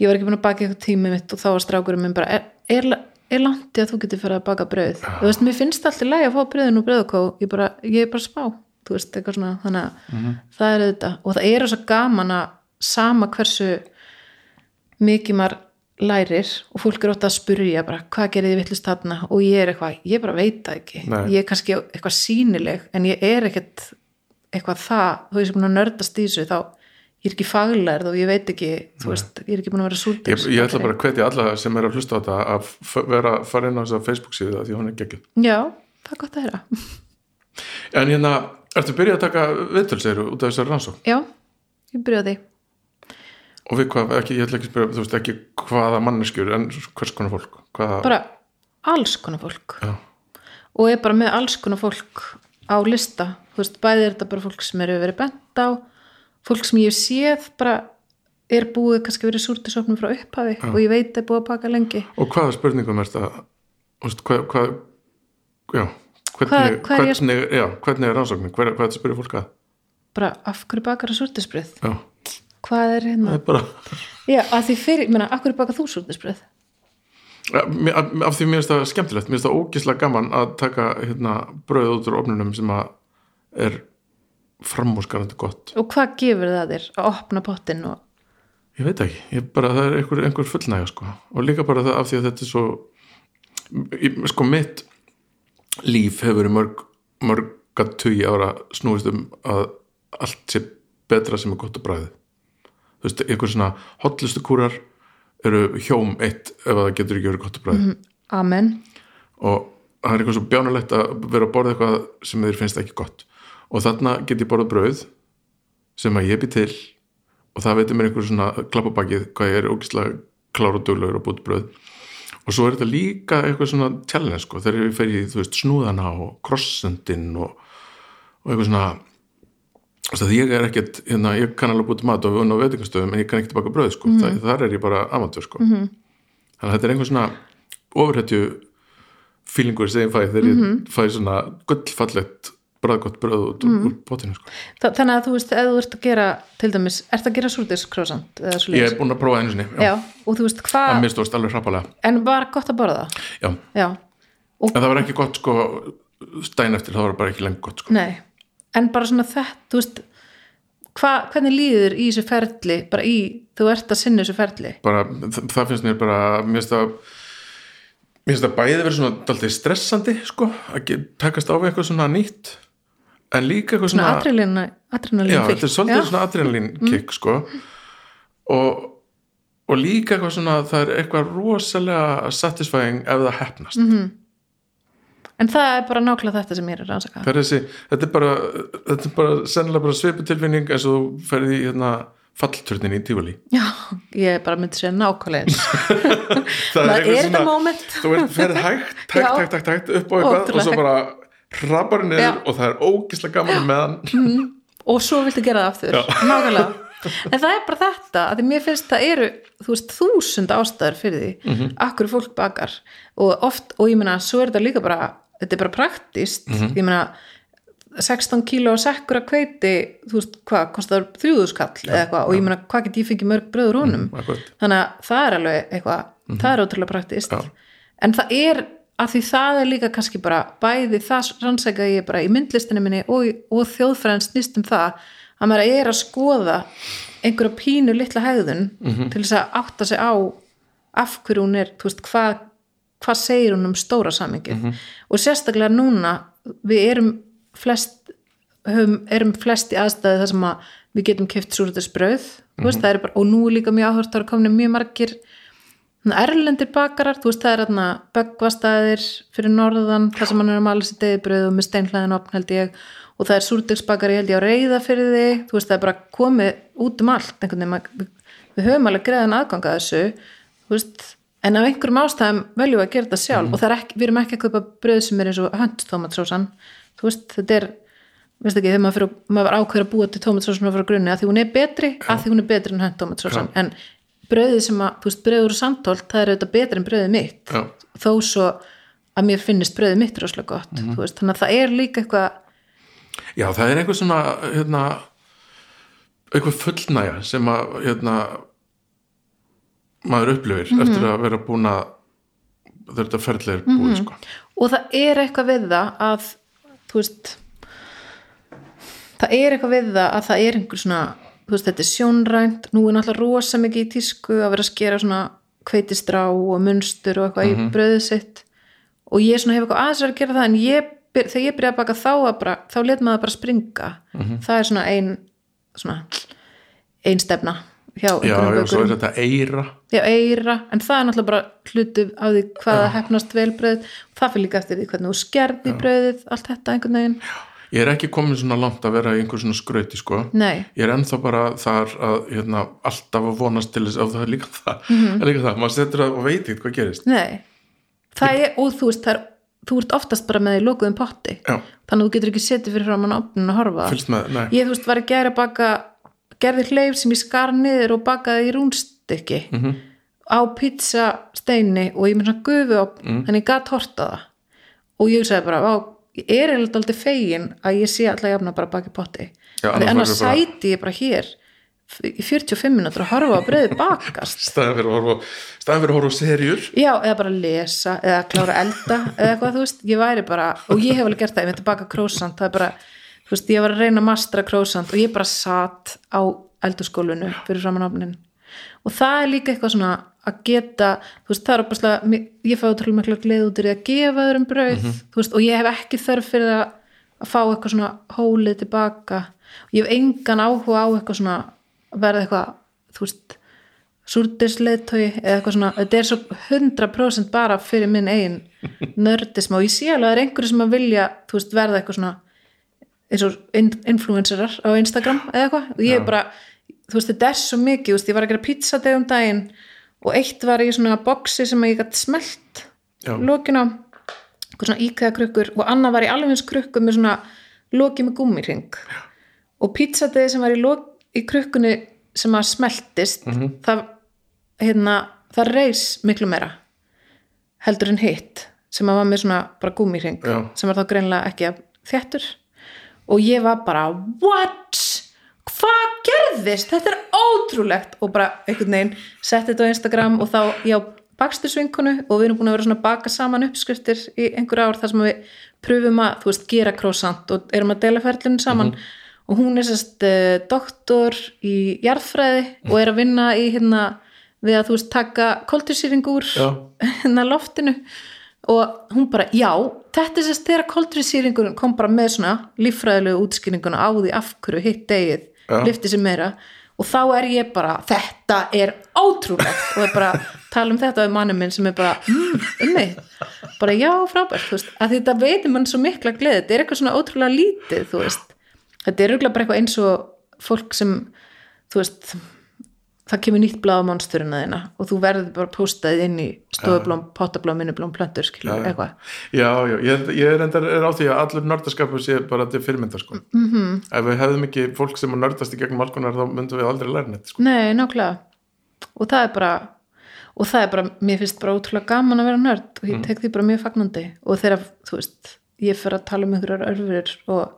Ég var ekki búin að baka eitthvað tími mitt og þá var strákurinn minn bara, er, er, er langt í að þú getur fyrir að baka brauð? Þú veist, mér finnst alltaf lægi að fá brauðin úr brauðkó ég, bara, ég er bara smá þú veist, eitthvað svona, þannig að Mhm. það er þetta og það er þess gaman að sama hversu mikið maður lærir og fólk er ótt að spurja bara, hvað gerir þið vittlust þarna? Og ég er eitthvað, ég bara veit það ekki. Nei. ég er kannski eitthvað sínileg en ég er ekkert eitthvað það, þú veist, búin að nördast í þessu þá ég er ekki faglærð og ég veit ekki þú veist, ég er ekki búin að vera ég, súldins ég ætla bara að hvetja alla sem er að hlusta á þetta að vera að fara inn á þessa Facebook síðu því hún er geggjuð. Já, það er gott að heyra. En hérna, ertu byrjað að taka viðtöl segir út af þessari rannsók já, ég byrjaði og við hvað, ekki, ég ætla ekki að spyrja þú veist ekki hvaða manneskjur en hvers konar fólk? Hvaða, bara alls konar fólk. Já, og er bara með alls konar fólk á lista, þú veist, bæði er þetta bara fólk sem eru verið bent á fólk sem ég séð bara er búið kannski verið súrtisofnum frá upphafi og ég veit er búið að baka lengi. Og hvaða spurningum er þetta hvað, hvað já, hvernig, Hvað- hvað er ég að hvernig, já, hvernig er Hver, hvað er þetta að spyrja fólk að? Bara af hverju bakar það súrtisbröð já, hvað er það hérna, er bara já, að því fyrir, ég meina, hverju bakar þú súrtisbröð Ja, mér- af því mér finnst það skemmtilegt. Mér finnst það ógislega gaman að taka hérna, brauð út úr ofnunum sem að er framúskarandi gott. Og hvað gefur það þér að opna pottin og ég veit ekki, ég bara, það er einhver, einhver fullnægja sko. og líka bara það af því að þetta er svo ég, sko mitt líf hefur í mörg mörga tugi ára snúist um að allt sé betra sem er gott að bræði þú veist, einhver svona hotlustu kúrar eru hjóm eitt ef að það getur ekki verið gott að bræði amen, og það er eitthvað svo bjánulegt að vera að borða eitthvað sem þeir finnst ekki gott. Og þarna get ég borðað brauð sem að ég bý til og það veitir mér einhver svona klappabakið hvað ég er ógislega klára og duglegur að búti brauð. Og svo er þetta líka eitthvað svona challenge sko, þegar ég fer í þú veist snúðana og krossendin og, og eitthvað svona veist að ég er ekkert, hérna, ég kann alveg búti mat og vunna á veitingastöðum en ég kann ekkert baka brauð sko, mm þar er ég bara amatör sko -hmm. þannig að þetta er einhver svona ofurhetju fílingur sem ég fæ þegar ég fæ svona gullfallett bræðgott bröð út úr, úr potinu sko. Þa, þannig að þú veist, ef þú ert að gera til dæmis, ert að gera súrtiskrosant eða ég er búin að prófa einu sinni já. já, og þú veist en hvað mér stóðst alveg hrapalega en var gott að borða það já. já, en það var ekki gott sko stæn eftir, það var bara ekki lengur gott sko. nei en bara svona þetta, þú veist hva, hvernig líður í þessu ferli bara í, þú ert að sinna þessu ferli? Bara, það, það finnst mér bara mér finnst það mér finnst það bæði verið svona daldið stressandi sko, að takast á við eitthvað svona nýtt en líka eitthvað svona adrenalín, adrenalín já, þetta er svolítið Já. svona adrenalín kick sko. Og, og líka eitthvað svona það er eitthvað rosalega satisfying ef það hefnast Mhm. En það er bara nákvæmlega þetta sem ég er að rannsaka. Þessi, þetta er bara þetta er bara sennilega bara svipu tilfinning eins og þú ferði í hérna fallturnin í tífali já, ég bara myndi segja nákvæmlega <laughs> það er þetta moment. þú ferð hægt, <laughs> hægt, Já. hægt, hægt, hægt upp á eitthvað og svo bara hrapar niður Já. og það er ógislega gaman meðan og svo viltu gera það aftur. Nákvæmlega. En það er bara þetta, að mér finnst það eru þú veist, þúsund ástæður fyrir því. Mm -hmm. akkur fólk bakar. Og oft, og ég meina, svo er þetta líka bara þetta er bara praktist ég meina, 16 kíló sekkur að kveiti, þú veist, hvað kostar þrjúðuskall eða eitthvað? Og ég meina, hvað get ég fengið mörg bröður honum? Akkurat. þannig að það er alveg eitthvað það er ótrúlega praktist Já. en það er að því það er líka kannski bara bæði það rannsæka ég bara í myndlistinu minni og, og þjóðfræðin snýst um það að maður er að skoða einhverja pínu litla hegðun til þess að átta sig á af hverju hún er, þú veist, hvað hvað segir hún um stóra samingið og sérstaklega núna við erum flest höfum, erum flest í aðstæði þar sem að við getum keft súrðisbröð mm -hmm. bara, og nú er líka mjög áhört að komna mjög margir erlendir bakarar, þú veist það er hérna böggvastæðir fyrir norðan þar sem hann er að mála sér degibröð og með steinhlæðin opn held ég. Og það er súrdegsbakari held ég á reyða fyrir þig, þú veist það er bara komið út um allt, við höfum alveg greiðan aðgang að þessu. Þú veist, en af einhverjum ástæðum veljum við að gera þetta sjálf og það er ekki, við erum ekki að kaupa bröð sem er eins og höndtómatsósan þú veist, þetta er veist ekki, þegar maður, maður ákveður að búa til tómatsósan frá grunni, að því hún er betri að því hún er betri en höndtómatsósan en bröðið sem að, þú veist, bröður og samtólt það er auðvitað betri en bröðið mitt. Já. þó svo að mér finnist bröðið mitt rosalega gott þú veist, þannig að það er líka eitthvað Já, það er einhver svona hérna, eitthvað fullnæja sem að hérna, maður upplifir Mhm. eftir að vera búin að þetta ferðlega er búið sko. og það er eitthvað við það að þú veist það er eitthvað við það að það er einhver svona veist, þetta er sjónrænt, nú er náttúrulega rosa mikið í tísku að vera að skera svona kveitistrá og munstur og eitthvað í bröðið sitt. Og ég svona hef eitthvað aðeins að gera það en ég, þegar ég byrjaði að baka þá, að bara, þá let maður bara springa. Það er svona ein svona ein stefna hjá Já, já, svo er þetta eira. Já, eira, en það er náttúrulega bara hlutu af því hvaða hefnast vel bröð það fyrir líka eftir því hvernig þú skerði bröðið allt þetta einhvern veginn. Ég er ekki komin svona langt að vera í einhver svona skrauti sko. Nei, Ég er ennþá bara þar að hérna, alltaf að vonast til þess að það er líka það, Mhm. það er líka það. maður setur það og veit ekkert hvað gerist. Nei. Það er, og þú veist, það er þú ert oftast bara með í lokuðum potti. Já, þannig að þú getur ekki setið fyrir að opnin að horfa. Ég þú veist var að gera baka gerði hleyf sem ég skar niður og bakaði í rúnstykki Mhm. á pizzasteini og ég með svona gufu á Mm. þannig ég gat horta það. Og ég sagði bara, ég er eiginlega aldrei fegin að ég sé alltaf jafna bara að í potti. Já, annars annars sæti ég bara hér í 45 minútur að horfa á bröði <laughs> bakast. Staðan fyrir að horfa, á- staðan fyrir að horfa serjur Já, eða bara lesa, eða klára að elda eða eitthvað, þú veist, ég væri bara og ég hef alveg gert það, ég myndi baka krósant það er bara, þú veist, ég var að reyna að mastra krósant og ég bara satt á eldurskólinu fyrir framan ofnin og það er líka eitthvað svona að geta, þú veist, það er opaslega ég fá ótrúlega mikla gleð út í því að gefa öðrum brauð, þú veist, og ég hef ekki þörf fyrir að, að fá eitthvað svona hólið tilbaka, ég hef engan áhuga á eitthvað svona að verða eitthvað, þú veist súrdisleitói eða eitthvað svona þetta er svo 100% bara fyrir minn eigin <laughs> nördism og ég sé alveg að það er einhverju sem að vilja þú veist verða eitthvað svona eins og in- influencerar á Instagram eða eitthvað. Og ég er bara, þú veist þetta er svo mikið þú veist ég var að gera pizza deg um daginn og eitt var í svona boxi sem ég gætt smelt Já. lokin á eitthvað svona íkæða krukkur og annað var í alveg eins krukku með svona loki með gúmiring og pizzadeði sem var í, í krukkunni sem að smeltist það, hérna, það reis miklu meira heldur en hitt sem að var með svona bara gúmiring sem var þá greinlega ekki að þéttur og ég var bara what? Hvað gerðist? Þetta er ótrúlegt og bara einhvern veginn setti þetta á Instagram og þá ég á bakstursvinkonu og við erum búin að vera svona að baka saman uppskriftir í einhver ár þar sem við pröfum að, þú veist, gera krósant og erum að dela ferlinu saman og hún er sérst uh, doktor í jarðfræði og er að vinna í hérna við að þú veist taka Já. <laughs> hérna loftinu og hún bara, já, þetta er sérst þegar koltursýringurinn kom bara með svona líffræðilegu útskýringuna á því af hverju hitt degið Já. lifti sér meira. Og þá er ég bara, þetta er ótrúlegt. Og er bara tala um þetta við mannum minn sem er bara, mm, um mig. Bara já, frábært, þú veist. Að þetta veitir mann svo mikla gleði, þetta er eitthvað svona ótrúlega lítið, þú veist. Þetta er auðvitað bara eitthvað eins og fólk sem þú veist það kemur nýtt blað á monsturina þina og þú verður bara postaðið inn í stofublóm, pottablóm, minnublóm, plöntur skilur, eitthvað Já, já, ég, ég er, endar, er á því að allur nördaskapur sé bara til fyrirmyndar sko. -hmm. Mhm. ef við hefðum ekki fólk sem nördast í gegnum alkonar þá myndum við aldrei læra neitt sko. Nei, nákvæmlega og það er bara og það er bara, mér finnst bara ótrúlega gaman að vera nörd og ég tek því bara mjög fagnandi og þegar, þú veist, ég fyrir að tala um einhverjar örfur og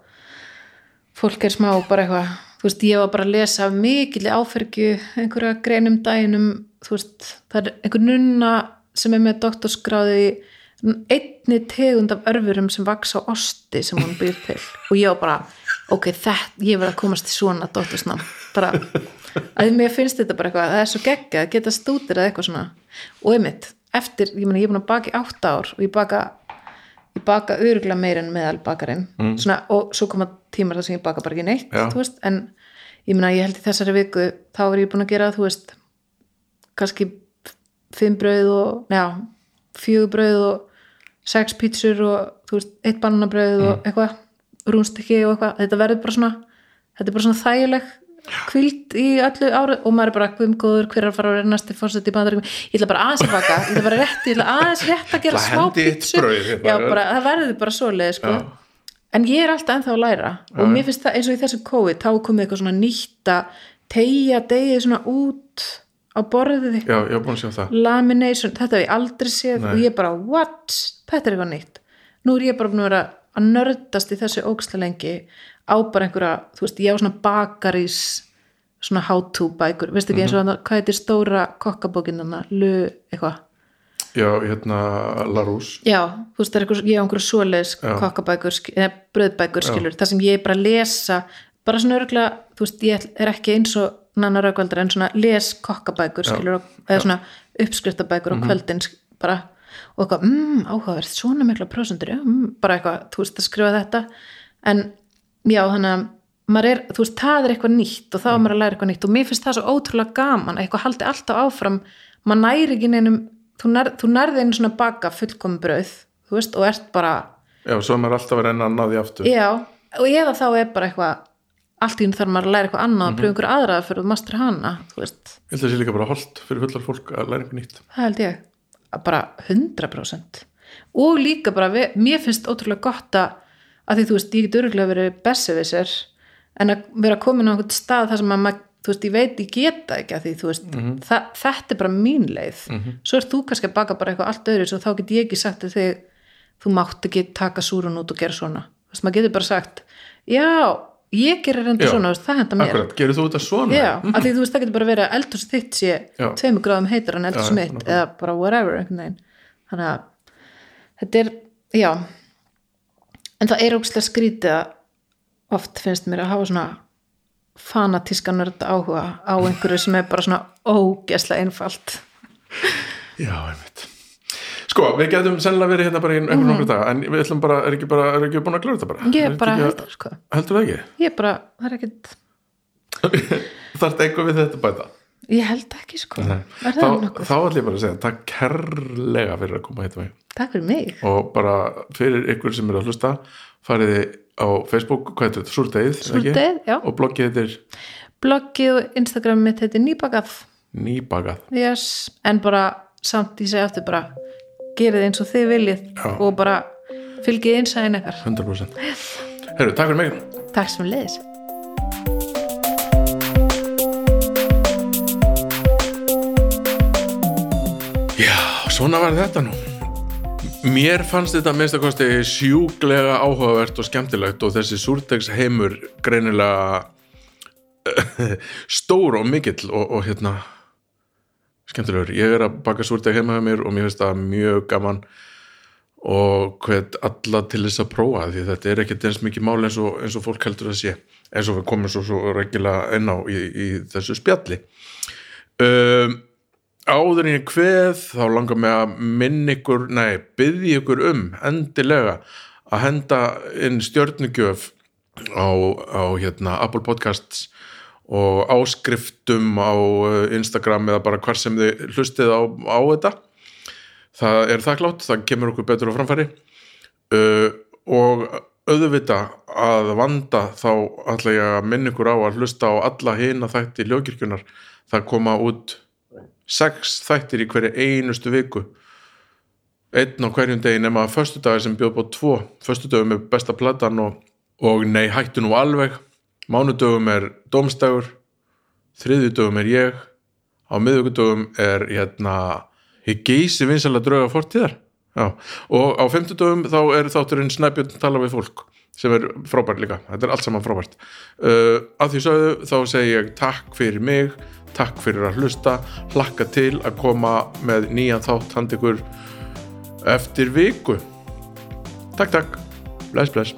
fólk er smá bara eitthvað þú veist, ég var bara að lesa af mikilli áfergju einhverja greinum dæginum þú veist, það er einhver nunna sem er með doktorskráði í einni tegund af örfurum sem vaks á osti sem hún býr til. Og ég var bara, ok, þetta ég verð að komast til svona doktorsnám. Bara, að mér finnst þetta bara eitthvað það er svo geggja, að geta stútir eða eitthvað svona. Og einmitt, eftir, ég meina ég er búin að baka í átta ár og ég baka ég baka öruglega meir en meðal bakarinn mm. svona, og svo koma tímar þar sem ég baka bara ekki neitt veist, en ég meina ég held í þessari viku þá er ég búin að gera, þú veist kannski fimm brauð og, já, fjögur brauð og sex pítsur og þú veist, eitt bananabrauð og eitthvað rúnstekki og eitthvað, þetta verður bara svona þetta er bara svona þægileg kvild í öllu ára og maður er bara guðmgóður hver er að fara að vera næsti fórsett í bandaríkum ég ætla bara aðeins að baka, ég ætla bara rétt ég ætla aðeins rétt að gera smá pítsu hérna. já, bara, það verður bara svoleið sko. Já. En ég er alltaf ennþá að læra. Og mér finnst það eins og í þessu COVID þá komið eitthvað svona nýtt að tegja degið svona út á borðið já, ég var búin að sjá það. Lamination, þetta hef ég aldrei séð Nei. og ég bara, what, þetta er eitthvað nýtt. Nú er ég bara búin að vera að nördast í þessu ógsla lengi á bara einhverja, þú veist, ég á svona bakarís svona how to bækur. Veistu ekki eins og mm hvað heitir stóra kokkabókin þarna, lu, eitthvað já, hérna Larús já, þú veist, það er eitthvað, ég á einhverju svoleiðis Já. kokkabækur, eða bröðbækur skilur, það sem ég bara lesa bara svona örgulega, þú veist, ég er ekki eins og nanna raukvaldar en svona les kokkabækur skilur, eða svona uppskriftabækur Mhm. á kvöldin sk- bara, og eitthvað, mmm, áhugavert svona mikla prósendur, já, mm, bara eitthvað þú veist, að skrifa þetta. En já, þannig að maður er, þú veist, það er eitthvað nýtt og þá er maður að læra eitthvað nýtt og mér finnst það svo ótrúlega gaman að eitthvað haldi alltaf áfram maður næri ekki neinum þú, nær, þú nærði einu svona baka fullkomi brauð þú veist, og ert bara já, svo er maður alltaf að reyna að ná því aftur. Já, og eða þá er bara eitthvað allt í hún þarf maður að læra eitthvað annað að pröfa einhver aðra fyrir þú mastur hana, þú veist. Ég held að það sé líka bara holdt fyrir fullar fólk að læra einhver nýtt. Það held ég, að bara 100% og líka bara, við, mér finnst ótrúlega gott að, að því þú veist, ég get örgulega verið bessevisir en að vera komin á einhvern stað þar sem að maður, þú veist, ég veit ég geta ekki að því, veist, þa þetta er bara mín leið, svo ert þú kannski að baka bara eitthvað allt öðru, svo þá get ég ekki sagt þig, þú mátt ekki taka súrun út og gera svona, þú veist, maður getur bara sagt já, ég gerir Já, svona, það henda mér. Akkurat, gerir þú þetta svona? Já, af því þú veist það getur bara verið að eldhús þitt sé tveimur gráðum heitar en eldhús Já, mitt eða bara whatever einhvern veginn. Þannig að þetta er, já. En það er ógstlega skrítið oft finnst mér að hafa svona fanatíska nörda áhuga á einhverju sem er bara svona ógesla einfalt. Já, einmitt. Sko, við getum sennilega verið hérna bara í einhvern nokkur dag en við ætlum bara, er ekki bara, er ekki búin að klára þetta bara? Ég Er bara ekki heldur sko. Heldur það ekki? ég er bara, það er ekkit <laughs> þarf eitthvað við þetta að bæta? Ég held ekki sko. Nei. er það nokkuð, þá ætlum ég bara að segja takk kærlega fyrir að koma hérna takk fyrir mig. Og bara fyrir ykkur sem er að hlusta fariði á Facebook, hvað heitir þetta, er ekki? Súrdegið, já. og bloggið þetta bloggið og Instagram mitt heitir nýbakað nýbagað. Yes, en bara samt ég segi aftur bara gerið eins og þið viljið Já. og bara fylgið einsæðin ekkar 100% Herru, takk fyrir mig. Takk sem leiðis. Já, svona var þetta nú Mér fannst þetta minnst að kosti sjúklega áhugavert og skemmtilegt og þessi súrdegs heimur greinilega <laughs> stór og mikill og, og hérna skemmtilegur. Ég er að baka súrdeg heima hjá mér og mér finnst það mjög gaman og hvert alla til þess að prófa því þetta er ekkert eins mikið mál eins og, eins og fólk heldur að sé eins og við komum svo, svo rækilega inn á í, í þessu spjalli um, áður en ég kveð þá langar mig að minna ykkur nei, byggði ykkur um endilega að henda inn stjörnugjöf á, á hérna, Apple Podcasts og áskriftum á uh, Instagram eða bara hvar sem þið hlustið á, á þetta. Það er þakklátt, það kemur okkur betur á framfæri. Uh, og auðvita að vanda þá ætla ég að minna ykkur á að hlusta á alla hina þætti ljókirkjunar það koma út sex þættir í hverju einustu viku. Einn á hverjum degi nema að föstudagi sem bjóð búið tvo. Föstudagum er besta platan og, og nei hættu nú alveg. Mánudögum er dómstægur þriðjudögum er ég. Á miðugudögum er hérna ég geysi vinsalega drauga fortíðar. Já. og á fimmtudögum þá er þátturinn Snæbjörn tala við fólk sem er frábært líka, þetta er allt saman frábært. Uh, að því sögðu þá segi ég takk fyrir mig takk fyrir að hlusta, hlakka til að koma með nýjan þátt hand ykkur eftir viku. Takk takk, bless bless